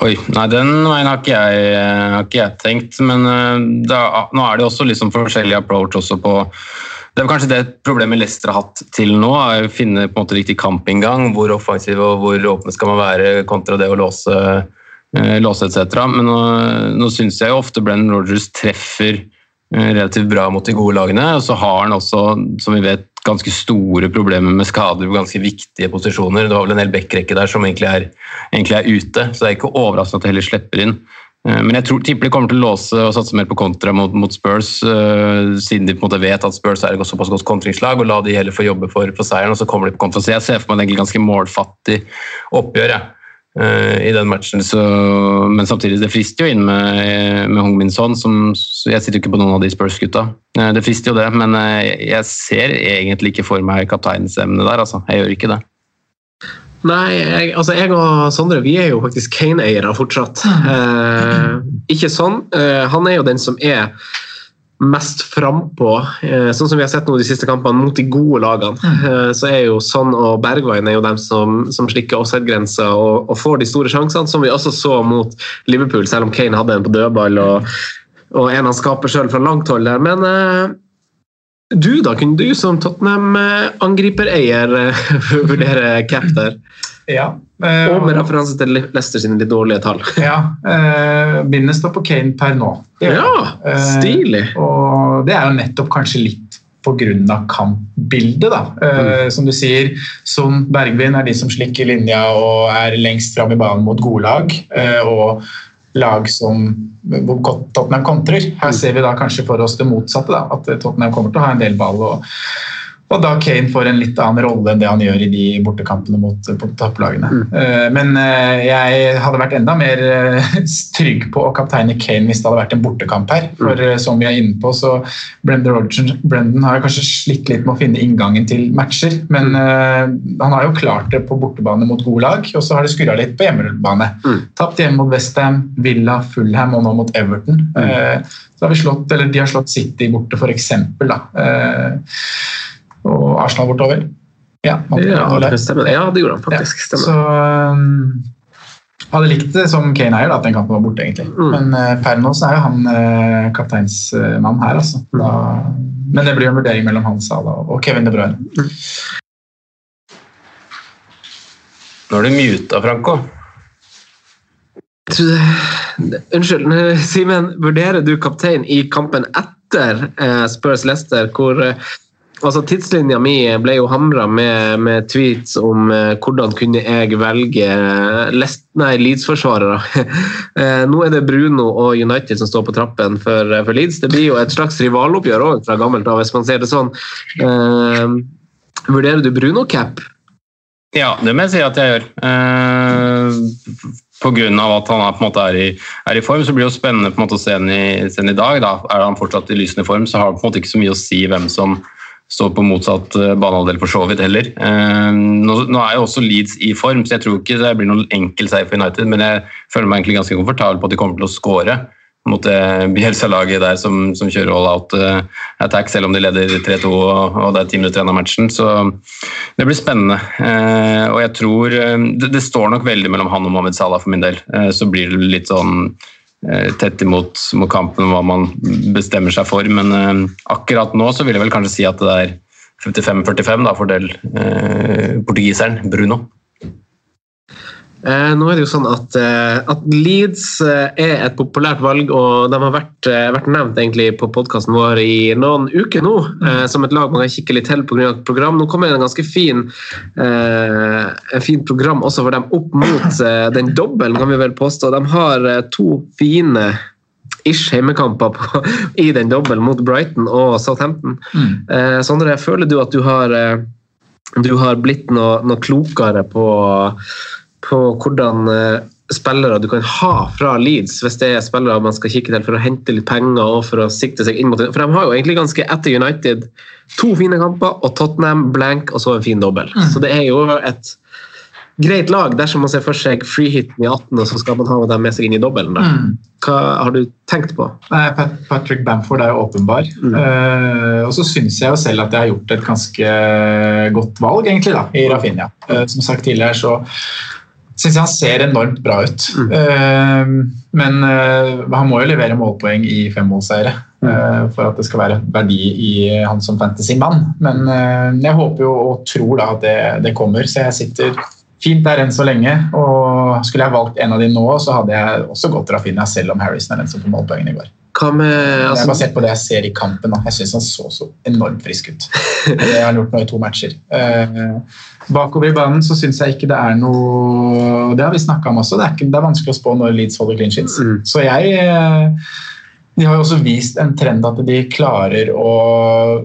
Oi, nei den veien har ikke jeg, har ikke jeg tenkt, men eh, da, nå er det også liksom forskjellig approach også på det er kanskje det problemet Leicester har hatt til nå, å finne på en måte riktig kampinngang. Hvor offensiv og hvor åpne skal man være kontra det å låse, eh, låse etc. Men nå, nå syns jeg jo ofte Brennan Rogers treffer eh, relativt bra mot de gode lagene. Og så har han også, som vi vet, ganske store problemer med skader på ganske viktige posisjoner. Det var vel en hel backrekke der som egentlig er, egentlig er ute, så det er ikke overraskende at de heller slipper inn. Eh, Men jeg tror, tipper de kommer til å låse og satse mer på kontra mot, mot Spurs, uh, siden de på en måte vet at Spurs er et såpass godt kontringslag, og la de heller få jobbe for, for seieren, og så kommer de på kontra. Så jeg ser for meg et ganske målfattig oppgjør jeg, uh, i den matchen. Så, men samtidig, det frister jo inn med, med Hong Min Son, Jeg sitter jo ikke på noen av de Spurs-gutta. Uh, Det frister jo det, men jeg ser egentlig ikke for meg kapteinsemnet der, altså. Jeg gjør ikke det. Nei, jeg, altså jeg og Sondre vi er jo faktisk Kane-eiere fortsatt. Eh, ikke sånn. Eh, han er jo den som er mest frampå. Eh, sånn som vi har sett nå de siste kampene mot de gode lagene. Eh, så er jo Sånn og Bergwijn er jo dem som, som slikker offside-grensa og, og får de store sjansene, som vi også så mot Liverpool, selv om Kane hadde en på dødball og, og en han skaper selv fra langt hold der. Men eh, du da, kunne du som Tottenham-angripereier eh, vurdere cap der? Ja. eh, Og med referanse til Leicester sine litt dårlige tall. ja eh, Bindet står på Kane per nå. Ja, stilig. Eh, og det er jo nettopp kanskje litt pga. kampbildet, da. Mm. Som du sier, Son Bergvin er de som slikker linja og er lengst fram i banen mot gode lag. eh, og lag som hvor godt Tottenham kontrer. Her ser vi da kanskje for oss det motsatte. da, At Tottenham kommer til å ha en del ball. og og da Kane får en litt annen rolle enn det han gjør i de bortekampene mot, mot topplagene. Eh, Men eh, jeg hadde vært enda mer eh, trygg på å kapteine Kane hvis det hadde vært en bortekamp her. For eh, som vi er inne på, så Brendan Rodgers Brendan har kanskje slitt litt med å finne inngangen til matcher. Men eh, han har jo klart det på bortebane mot gode lag, og så har det skurra litt på hjemmebane. Tapt hjemme mot Westham, Villa, Fulham og nå mot Everton. Eh, Så har vi slått, eller De har slått City borte, f.eks. Og Arsenal bortover. Ja, Ja, det stemmer. ja, det gjorde han faktisk. Ja, Stemmer. så um, hadde likt det som Kane eier, at den kampen var borte, egentlig. Mm. Men uh, per nå så er jo han uh, kapteinsmann her, altså. Mm. Da, men det blir jo en vurdering mellom han Sala og Kevin De Bruyne. Nå er du muta, Franco. Unnskyld, Simen. Vurderer du kaptein i kampen etter eh, Spurs Leicester, hvor eh, altså Tidslinja mi ble jo hamra med, med tweets om eh, hvordan kunne jeg velge lest, nei, Leeds-forsvarere. Eh, nå er det Bruno og United som står på trappen for, eh, for Leeds. Det blir jo et slags rivaloppgjør òg fra gammelt av, hvis man ser det sånn. Eh, vurderer du Bruno-cap? Ja, det må jeg si at jeg gjør. Eh, av at han er, måte er, i, er i form, så blir det jo spennende måte å se han i, i dag. Da. Er han fortsatt i lysende form, så har det på en måte ikke så mye å si hvem som står på motsatt eh, banehalvdel for så vidt heller. Eh, nå, er jo også Leeds i form, så jeg tror ikke det blir noen enkel seier for United, men jeg føler meg egentlig ganske komfortabel på at de kommer til å skåre mot det Bielsa-laget der som, som kjører all out eh, attack, selv om de leder 3-2 og, og det er ti minutter igjen av matchen. Så det blir spennende. Eh, og jeg tror eh, det, det står nok veldig mellom han og Mohammed Salah for min del. Eh, så blir det litt sånn eh, tett imot mot kampen hva man bestemmer seg for. Men eh, akkurat nå så vil jeg vel kanskje si at det er 55-45 da, fordel eh, portugiseren Bruno. Eh, nå er det jo sånn at, eh, at Leeds eh, er et populært valg, og de har vært, vært nevnt egentlig på podkasten vår i noen uker nå, eh, som et lag man kan kikke litt til pga. program. Nå kommer det en ganske fin eh, en fin program også for dem opp mot den dobbelen, kan vi vel påstå. De har to fine ish hjemmekamper på, i den dobbelen mot Brighton og Southampton. Eh, Sondre, føler du at du har, du har blitt noe, noe klokere på på hvordan eh, spillere du kan ha fra Leeds, hvis det er spillere man skal kikke til for å hente litt penger og for å sikte seg inn mot For de har jo egentlig ganske etter United to fine kamper, og Tottenham blank, og så en fin dobbel. Så det er jo et greit lag dersom man ser for seg freehiten i 18, og så skal man ha dem med seg inn i dobbelen. Mm. Hva har du tenkt på? Nei, Patrick Bamford er jo åpenbar. Eh, og så syns jeg jo selv at jeg har gjort et ganske godt valg egentlig da, i Rafinha. Uh, som sagt tidligere så syns jeg han ser enormt bra ut. Eh, men eh, han må jo levere målpoeng i femmålseiere eh, for at det skal være verdi i han som fantasymann. Men jeg håper jo og tror da at det, det kommer, så jeg sitter fint der enn så lenge. Og skulle jeg valgt en av de nå, så hadde jeg også gått Rafinha, selv om Harrison er den som får målpoengene i går. Med Det er altså, basert på det jeg ser i kampen. Da. Jeg syns han så så enormt frisk ut. Det har han gjort nå i to matcher. Eh, bakover i banen så syns jeg ikke det er noe Det har vi snakka om også. Det er, ikke, det er vanskelig å spå når Leeds holder clean sheets. Mm. Så jeg eh, De har jo også vist en trend at de klarer å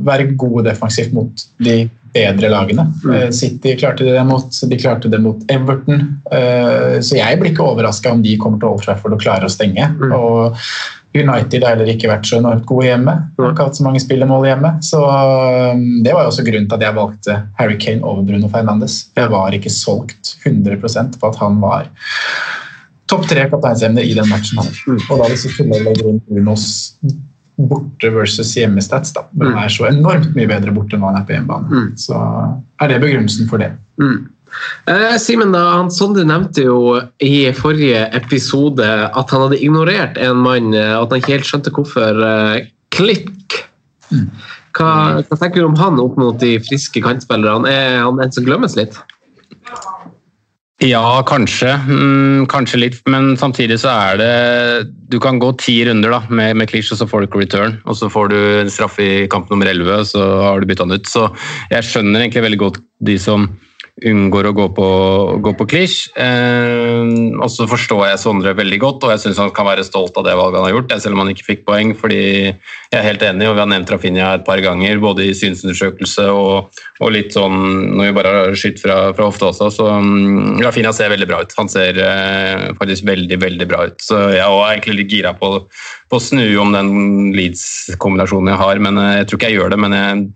være gode defensivt mot de bedre lagene. Eh, City klarte det mot, de klarte det mot Everton. Eh, Så jeg blir ikke overraska om de kommer til Old Trafford og klarer å stenge. Og United har heller ikke vært så enormt gode hjemme. Har ikke hatt så mange spillemål hjemme. Så um, Det var jo også grunnen til at jeg valgte Harry Kane over Bruno Fernandes. Jeg var ikke solgt 100% på at han var topp tre kapteinsemner i den matchen. her. Og da hvis vi skulle legge inn Brunos borte versus hjemmestats, da. Han er så enormt mye bedre borte enn hva han er på hjemmebane. Så er det begrunnelsen for det. mm. Eh, Simen, han Sondre nevnte jo i forrige episode at han hadde ignorert en mann, og at han ikke helt skjønte hvorfor. eh, Klikk. Hva, hva tenker du om han opp mot de friske kantspillerne? Er han en som glemmes litt? Ja, kanskje. Mm, kanskje litt, men samtidig så er det Du kan gå ti runder da, med, med Klish, og så får du ikke return. Og så får du en straffe i kamp nummer 11, og så har du bytta han ut. Så jeg skjønner egentlig veldig godt de som unngår å gå på, gå på Klish. Eh, og så forstår jeg Sondre veldig godt, og jeg syns han kan være stolt av det valget han har gjort, selv om han ikke fikk poeng. fordi jeg er helt enig, og vi har nevnt Rafinha et par ganger, både i synsundersøkelse og, og litt sånn når vi bare skytt fra, fra hofta også. Så um, Rafinha ser veldig bra ut. Han ser eh, faktisk veldig, veldig bra ut. Så jeg er egentlig litt gira på, på å snu om den Leeds-kombinasjonen jeg har, men eh, jeg tror ikke jeg gjør det. men jeg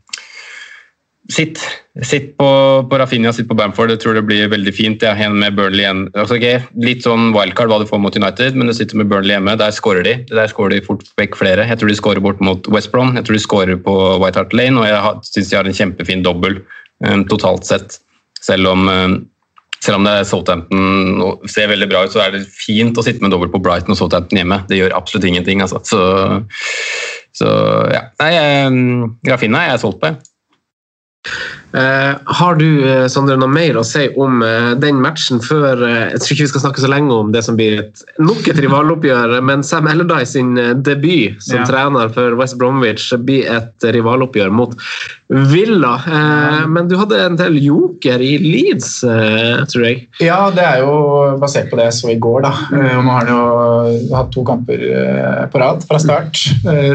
Sitt, sitt på, på Rafinha, sitt på Bamford. Jeg tror det blir veldig fint. Jeg er hjemme med Burnley igjen. Altså, okay, litt sånn wildcard hva du får mot United, men du sitter med Burnley hjemme. Der skårer de. Der skårer de fort vekk flere. Jeg tror de skårer bort mot West Brom. Jeg tror de skårer på White Hart Lane, og jeg syns de har en kjempefin dobbel um, totalt sett. Selv om um, selv om det er Southampton ser veldig bra ut, så er det fint å sitte med dobbelt på Brighton og Southampton hjemme. Det gjør absolutt ingenting. Altså. Så, så ja. Nei, um, Rafinha er jeg solgt på. Eh, har du eh, Sondre, noe mer å si om eh, den matchen før Jeg tror ikke vi skal snakke så lenge om det som blir et, nok et rivaloppgjør, men Sam Allardyce sin debut som Ja. trener for West Bromwich blir et rivaloppgjør mot Villa. Eh, men du hadde en del joker i Leeds, eh, tror jeg. Ja, det er jo basert på det jeg så i går. da. Eh, Og nå har han jo hatt to kamper på rad fra start.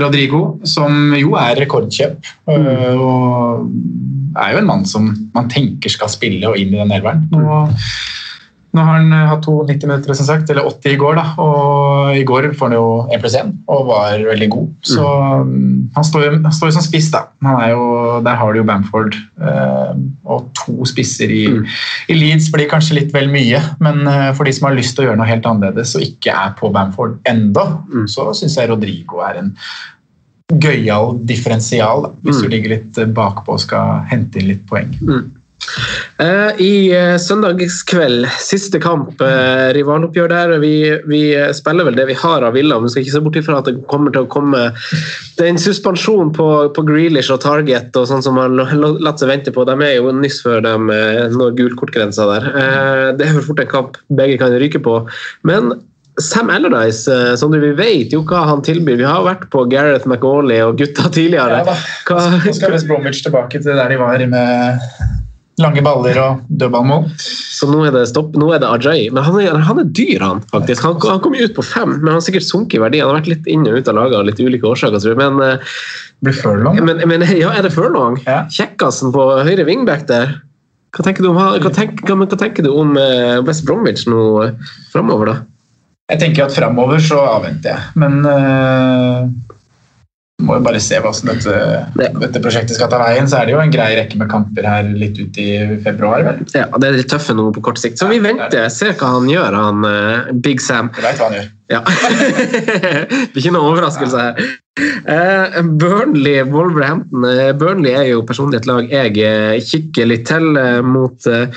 Rodrigo, som jo er rekordkjøp, eh, og er jo en mann som man tenker skal spille og inn i den elveren. Nå, nå har han eh, hatt to 90 minutter, som sagt, eller 80 i går, da. og i går får han jo 1 pluss 1 og var veldig god. Så mm, han står jo han står jo som spiss, da. Han er jo, der har du jo Bamford eh, og to spisser i, i Leeds blir kanskje litt vel mye, men eh, for de som har lyst til å gjøre noe helt annerledes og ikke er på Bamford ennå, så syns jeg Rodrigo er en gøyal differensial, da, hvis du ligger litt eh, bakpå og skal hente inn litt poeng. Eh, I uh, søndagskveld, siste kamp, eh, rivaloppgjør der. Vi, vi eh, spiller vel det vi har av Villa, men skal ikke se bort ifra at det kommer til å komme Det er en suspensjon på, på Grealish og Target og sånn som l- latt seg vente på. De er jo nyss før de eh, når gulkortgrensa der. Eh, det er vel fort en kamp begge kan ryke på. Men Sam Allardyce, eh, som du, vi vet jo hva han tilbyr. Vi har vært på Gareth McAuley og gutta tidligere. Ja da. Hva, Nå skal West Bromwich tilbake til der de var med lange baller og dødballmål. Så nå er det stopp, nå er det Ajay. Men han er, han er dyr, han faktisk. Han, han kom jo ut på fem, men han har sikkert sunket i verdi. Han har vært litt inn og ut av laget av litt ulike årsaker, tror jeg. Men, eh, Blir Furlong. men, men ja, er det Furlong? Ja. Kjekkasen på høyre wingback der. Hva tenker du om, hva tenker, hva, tenker du om eh, West Bromwich nå eh, framover, da? Jeg tenker at framover så avventer jeg, men uh, må jo bare se hva som dette, Ja. dette prosjektet skal ta veien. Så er det jo en grei rekke med kamper her litt ut i februar, vel. Ja, Det er litt tøffe nå på kort sikt, så vi venter. Ser hva han gjør, han uh, Big Sam. Du veit hva han gjør. Ja. det er ikke noen overraskelse her. Uh, Burnley, Wolverhampton. Eh, Burnley er jo personlig et lag jeg kikker litt til uh, mot, uh,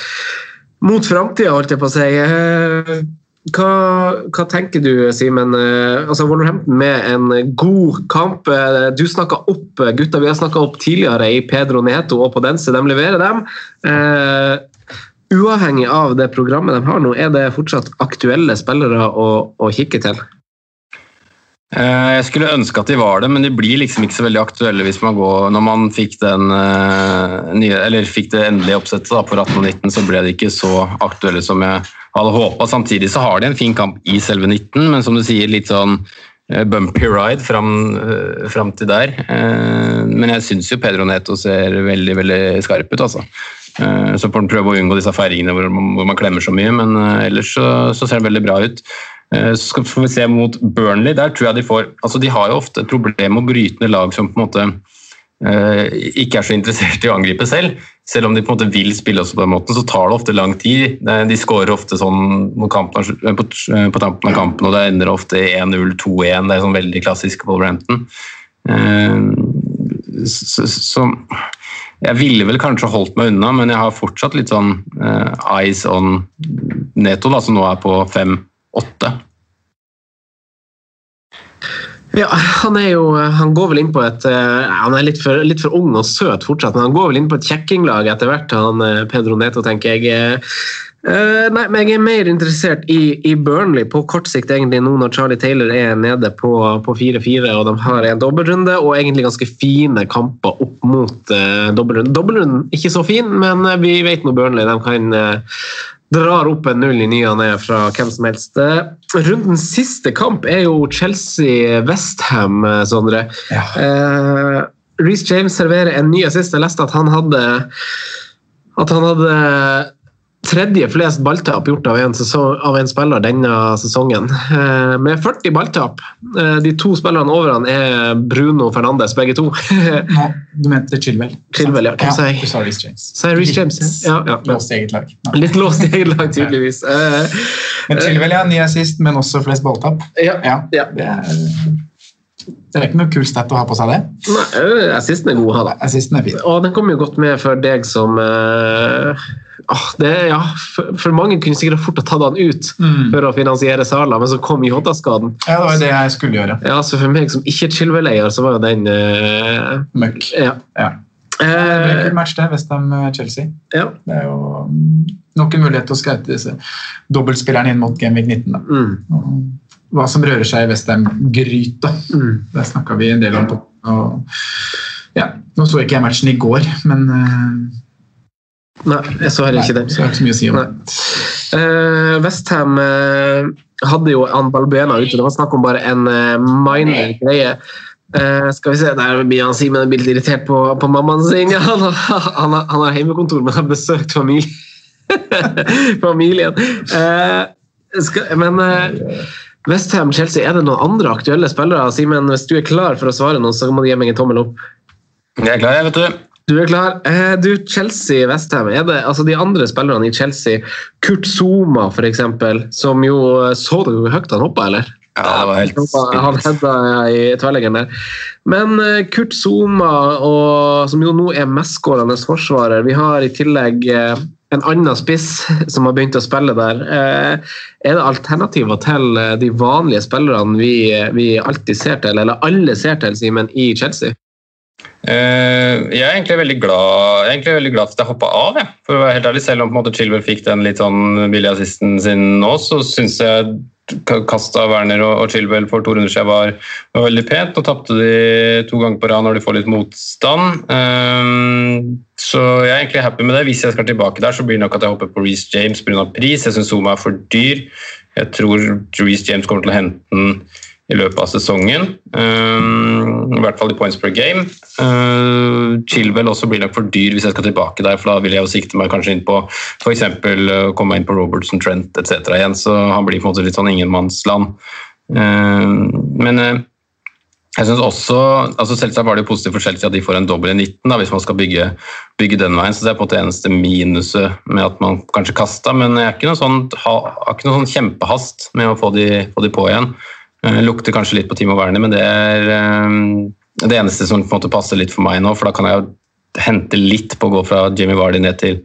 mot framtida, holdt jeg på å si. Hva, hva tenker du, Simen? Eh, altså Wolverhampton med en god kamp. Eh, Du snakka opp eh, gutta vi har snakka opp tidligere i Pedro Neto og Podense. De leverer dem. Uh, uavhengig av det programmet de har nå, er det fortsatt aktuelle spillere å, å kikke til? Jeg skulle ønske at de var det, men de blir liksom ikke så veldig aktuelle hvis man går Når man fikk, den, uh, nye, fikk det endelige oppsettet da, på 18 og 19, så ble de ikke så aktuelle som jeg hadde håpa. Samtidig så har de en fin kamp i selve 19, men som du sier, litt sånn eh, bumpy ride fram, eh, fram til der. Eh, Men jeg syns jo Pedro Neto ser veldig veldig skarp ut, altså. Så får han prøve å unngå disse feiringene hvor man, hvor man klemmer så mye, men ellers så, så ser det veldig bra ut. Så får vi se mot Burnley. Der tror jeg de får altså De har jo ofte et problem med å bryte ned lag som på en måte ikke er så interessert i å angripe selv. Selv om de på en måte vil spille også på den måten, så tar det ofte lang tid. De skårer ofte sånn kampen, på, på tampen av kampen, og det ender ofte 1-0, 2-1. Det er sånn veldig klassisk Wolverhampton. Eh, Så, så jeg ville vel kanskje holdt meg unna, men jeg har fortsatt litt sånn eh, eyes on Neto, da, som nå er på 5-8. Ja, han er jo Han går vel inn på et eh, Han er litt for, litt for ung og søt fortsatt, men han går vel inn på et kjekkinglag etter hvert, han eh, Pedro Neto, tenker jeg. Eh, nei, men jeg er mer interessert i, i Burnley på kort sikt, egentlig, nå når Charlie Taylor er nede på på 4-4 og de har en dobbeltrunde og egentlig ganske fine kamper opp mot uh, dobbeltrunden. Dobbeltrunden ikke så fin, men uh, vi vet nå Burnley. De kan eh, drar opp en null i ny og ne fra hvem som helst. Eh, Rundens siste kamp er jo Chelsea-Westham, Sondre. Ja. Eh, Reece James serverer en ny assist. Jeg leste at han hadde at han hadde tredje flest balltap gjort av en, sesong, av en spiller denne sesongen. Eh, med 40 balltap. Eh, de to spillerne over han er Bruno Fernandes, begge to. Nei, du mente Chilwell. Chilwell, ja. Hva sa jeg? Reece James. Reece James, ja, ja. Låst i eget lag. Ja. Litt låst i eget lag, tydeligvis. Eh, Men Chilwell, ja. Ny assist, men også flest balltap. ja. Ja, Ja. Det er, det er ikke noe kul stat å ha på seg, det. Nei, assisten er god å ha, da. Assisten er fin. Og den kommer jo godt med for deg som eh, ah, det, ja, for, for mange kunne sikkert fort ha tatt han ut Mm. for å finansiere Sala, men så kom Jota-skaden. Ja, det var jo det jeg skulle gjøre. Ja, så for meg som ikke er Chilwell-eier, så var jo den uh, Møkk. Ja. Ja. Det ble en Eh, match, det. Westham-Chelsea. ja. Det er jo noen nok en mulighet til å skaute disse dobbeltspillerne inn mot Gameweek 19. Da. Mm, Hva som rører seg i Westham-gryta. mm. Det snakka vi en del om. på og, ja, Nå så ikke jeg matchen i går, men eh, Nei, jeg så heller ikke den. så jeg har ikke så mye å si om det. Uh, Westham hadde jo Ann Balbuena ute. Det var snakk om bare en uh, minor greie. Uh, skal vi se, Der blir han Simen litt irritert på, på mammaen sin. Ja, han, har- han, har- han har hjemmekontor, men har besøkt familie. familien. Eh, skal, men uh, Westham, Chelsea, er det noen andre aktuelle spillere? Simen, hvis du er klar for å svare nå, så må du gi meg en tommel opp. Jeg er klar, jeg, vet du. Du er klar. Eh, du, Chelsea, Westham. Det altså de andre spillerne i Chelsea, Kurt Zuma f.eks., som jo Så du hvor høyt han hoppa, eller? Ja, det var helt Han hedda i tverrleggeren der. Men eh, Kurt Zuma, og, som jo nå er mestskårende forsvarer Vi har i tillegg eh, en annen spiss som har begynt å spille der. Eh, er det alternativer til eh, de vanlige spillerne vi, vi alltid ser til, eller alle ser til, Simen, i Chelsea? Eh, jeg er egentlig veldig glad Jeg veldig glad for at jeg hoppa av. Jeg. For å være helt ærlig, Selv om Chilwell fikk den litt sånn billige assisten sin nå, så syns jeg ka- kastet Werner og, og Chilwell for to runder siden var, var veldig pent. Nå tapte de to ganger på rad når de får litt motstand. Eh, så jeg er egentlig happy med det. Hvis jeg skal tilbake der, så blir det nok at jeg hopper på Reece James pga. pris. Jeg syns Zuma er for dyr. Jeg tror Reece James kommer til å hente den i løpet av sesongen. Uh, I hvert fall i points per game. Uh, Chilwell også blir nok for dyr hvis jeg skal tilbake der, for da vil jeg jo sikte meg kanskje inn på f.eks. Uh, komme inn på Robertson, Trent etc. igjen, så han blir på en måte litt sånn ingenmannsland. Uh, men uh, jeg synes også, altså Selvsagt var det jo positivt for Chelsea at de får en dobbel i 19 da, hvis man skal bygge, bygge den veien. så Det er på en måte eneste minuset med at man kanskje kasta, men jeg noen sånn, har ikke noe sånn kjempehast med å få de, få de på igjen. Eh, Lukter kanskje litt på Timo Werner, men det er eh, det eneste som på en måte passer litt for meg nå. For da kan jeg jo hente litt på å gå fra Jimmy Vardy ned til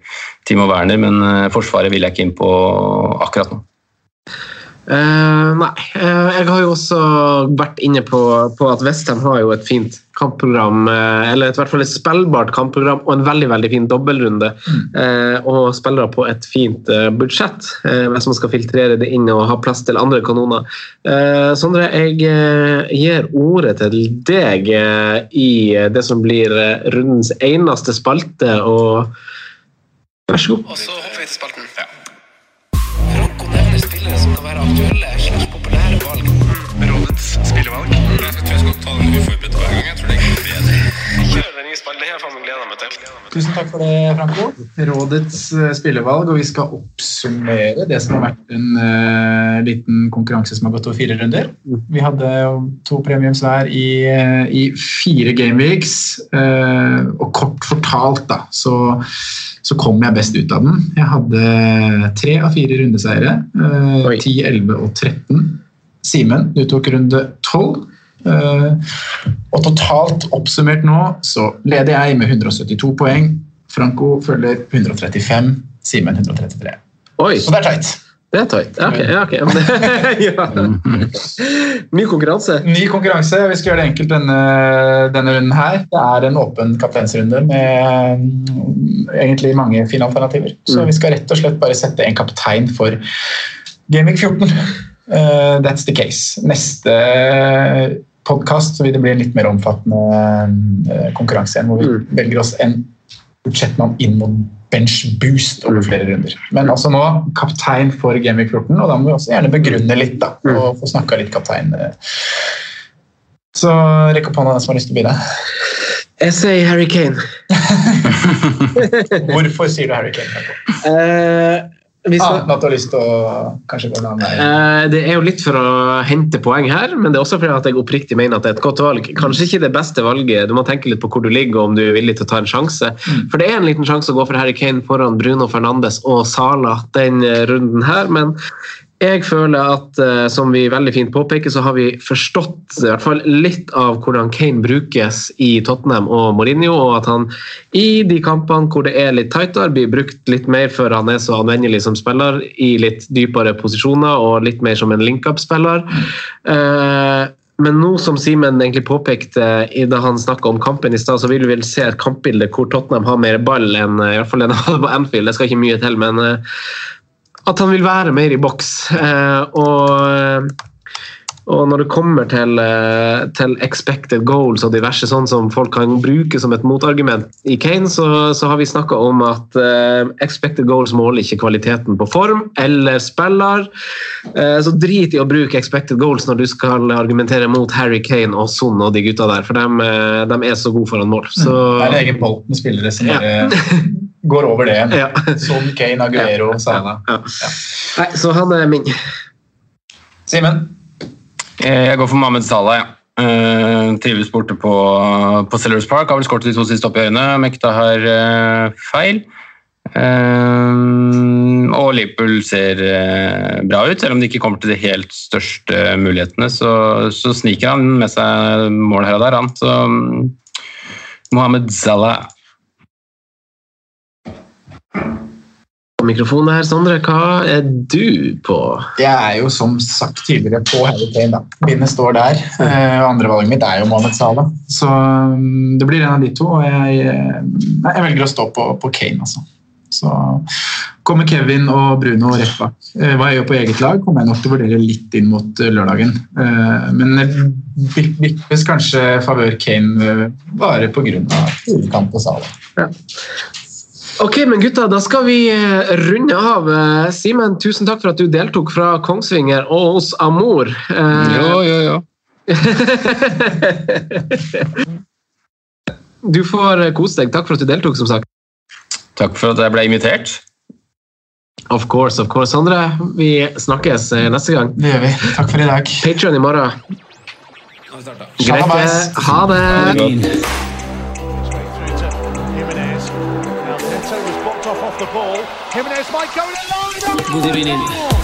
Timo Werner, men eh, Forsvaret vil jeg ikke inn på akkurat nå. Eh, nei. Uh, jeg har jo også vært inne på, på at Westham har jo et fint kampprogram, uh, eller et, hvert fall et spillbart kampprogram og en veldig veldig fin dobbeltrunde. Eh, og spillere på et fint budsjett, eh, hvis man skal filtrere det inn og ha plass til andre kanoner. Eh, Sondre, jeg gir ordet til deg i det som blir rundens eneste spalte. og Vær så god. Og så hopper være aktuelle slags populære valg. Rådets spillevalg. Jeg tror jeg skal ta den uforberedt hver gang. Kjør den nye. Det har faen meg gleda meg til. Tusen takk for det, Franco. Rådets eh, spillevalg, og vi skal oppsummere det som har vært en uh, liten konkurranse som har gått over fire runder. Vi hadde to premiums hver i, eh, i fire gameweeks, uh, og kort fortalt da, så, så kom jeg best ut av den. Jeg hadde tre av fire rundeseiere, Uh, 10, 11 og 13. Simen, du tok runde 12. Eh, og totalt oppsummert nå så leder jeg med 172 poeng. Franco følger 135, Simen 133. Oi, Så det er tight. det er tight. Ja, ok. Ja. Ny konkurranse. Ny konkurranse. Vi skal gjøre det enkelt denne, denne runden her. Det er en åpen kapteinsrunde med mm, egentlig mange fine alternativer. Så Mm. vi skal rett og slett bare sette en kaptein for Gaming 14. Uh, that's the case. Neste podkast vil det bli en litt mer omfattende eh, konkurranse igjen, hvor vi Mm. velger oss en budsjettmann inn mot bench boost over flere runder. Men altså nå kaptein for Gaming 14, og da må vi også gjerne begrunne litt. da, og få snakka litt kaptein. eh. Så rekk opp hånda den som har lyst til å begynne. Jeg sier Harry Kane. Hvorfor sier du Harry Kane? Eh, vi skal- Ah, at du har lyst til å kanskje gå en annen vei? Eh, Det er jo litt for å hente poeng her, men det er også fordi at jeg oppriktig mener at det er et godt valg. Kanskje ikke det beste valget, du må tenke litt på hvor du ligger og om du er villig til å ta en sjanse. For det er en liten sjanse å gå for Harry Kane foran Bruno Fernandes og Sala den eh, runden her, men jeg føler at, eh, som vi veldig fint påpeker, så har vi forstått i hvert fall litt av hvordan Kane brukes i Tottenham og Mourinho, og at han i de kampene hvor det er litt tightere, blir brukt litt mer før han er så anvendelig som spiller, i litt dypere posisjoner og litt mer som en link-up-spiller. Eh, men nå som Simen egentlig påpekte da han snakka om kampen i stad, så vil vi vel se et kampbilde hvor Tottenham har mer ball enn eh, i hvert fall enn på Anfield. Det skal ikke mye til, men at han vil være mer i boks. Eh, og, og når det kommer til, eh, til expected goals og diverse sånn som folk kan bruke som et motargument i Kane, så, så har vi snakka om at eh, expected goals måler ikke kvaliteten på form eller spiller. Eh, så drit i å bruke expected goals når du skal argumentere mot Harry Kane og Son og de gutta der, for de, er så gode foran mål. Så, Det er en egen bolt med spillere som Ja. går over det igjen. Ja. Som Kane, Aguero, Salah. Ja. Nei, så han er min. Simen? Eh, Jeg går for Mohammed Salah. Ja. Uh, trives borte på, på Sellers Park. Har vel skåret de to siste oppgjørene. Mekta har uh, feil. Uh, og Liverpool ser bra ut, selv om de ikke kommer til de helt største mulighetene. Så, så sniker han med seg mål her og der, han. Så um, Mohammed Salah. Mikrofonen her, Sondre, hva er du på? Jeg er jo som sagt tidligere på Harry Kane. da. Bindet står der. Eh, Andrevalget mitt er jo Mohammed Salah. Så mm, det blir en av de to. Og jeg, eh, jeg velger å stå på, på Kane, altså. Så kommer Kevin og Bruno rett bak. Eh, Hva jeg gjør på eget lag, kommer jeg nok til å vurdere litt inn mot lørdagen. Men vippes kanskje favør Kane bare pga. hovedkamp på Salah. Ja. Ok, men gutta, da skal vi eh, runde av. Eh, Simen, tusen takk for at du deltok fra Kongsvinger og hos Amor. Ja, ja, jo, jo. Du får eh, kose deg. Takk for at du deltok, som sagt. Takk for at jeg ble invitert. Of course, of course. Sondre, vi snakkes eh, neste gang. Det gjør vi. Takk for i dag. Patreon i morgen. Greit. Ha det. Ha det. Jimenez might go in line. moderne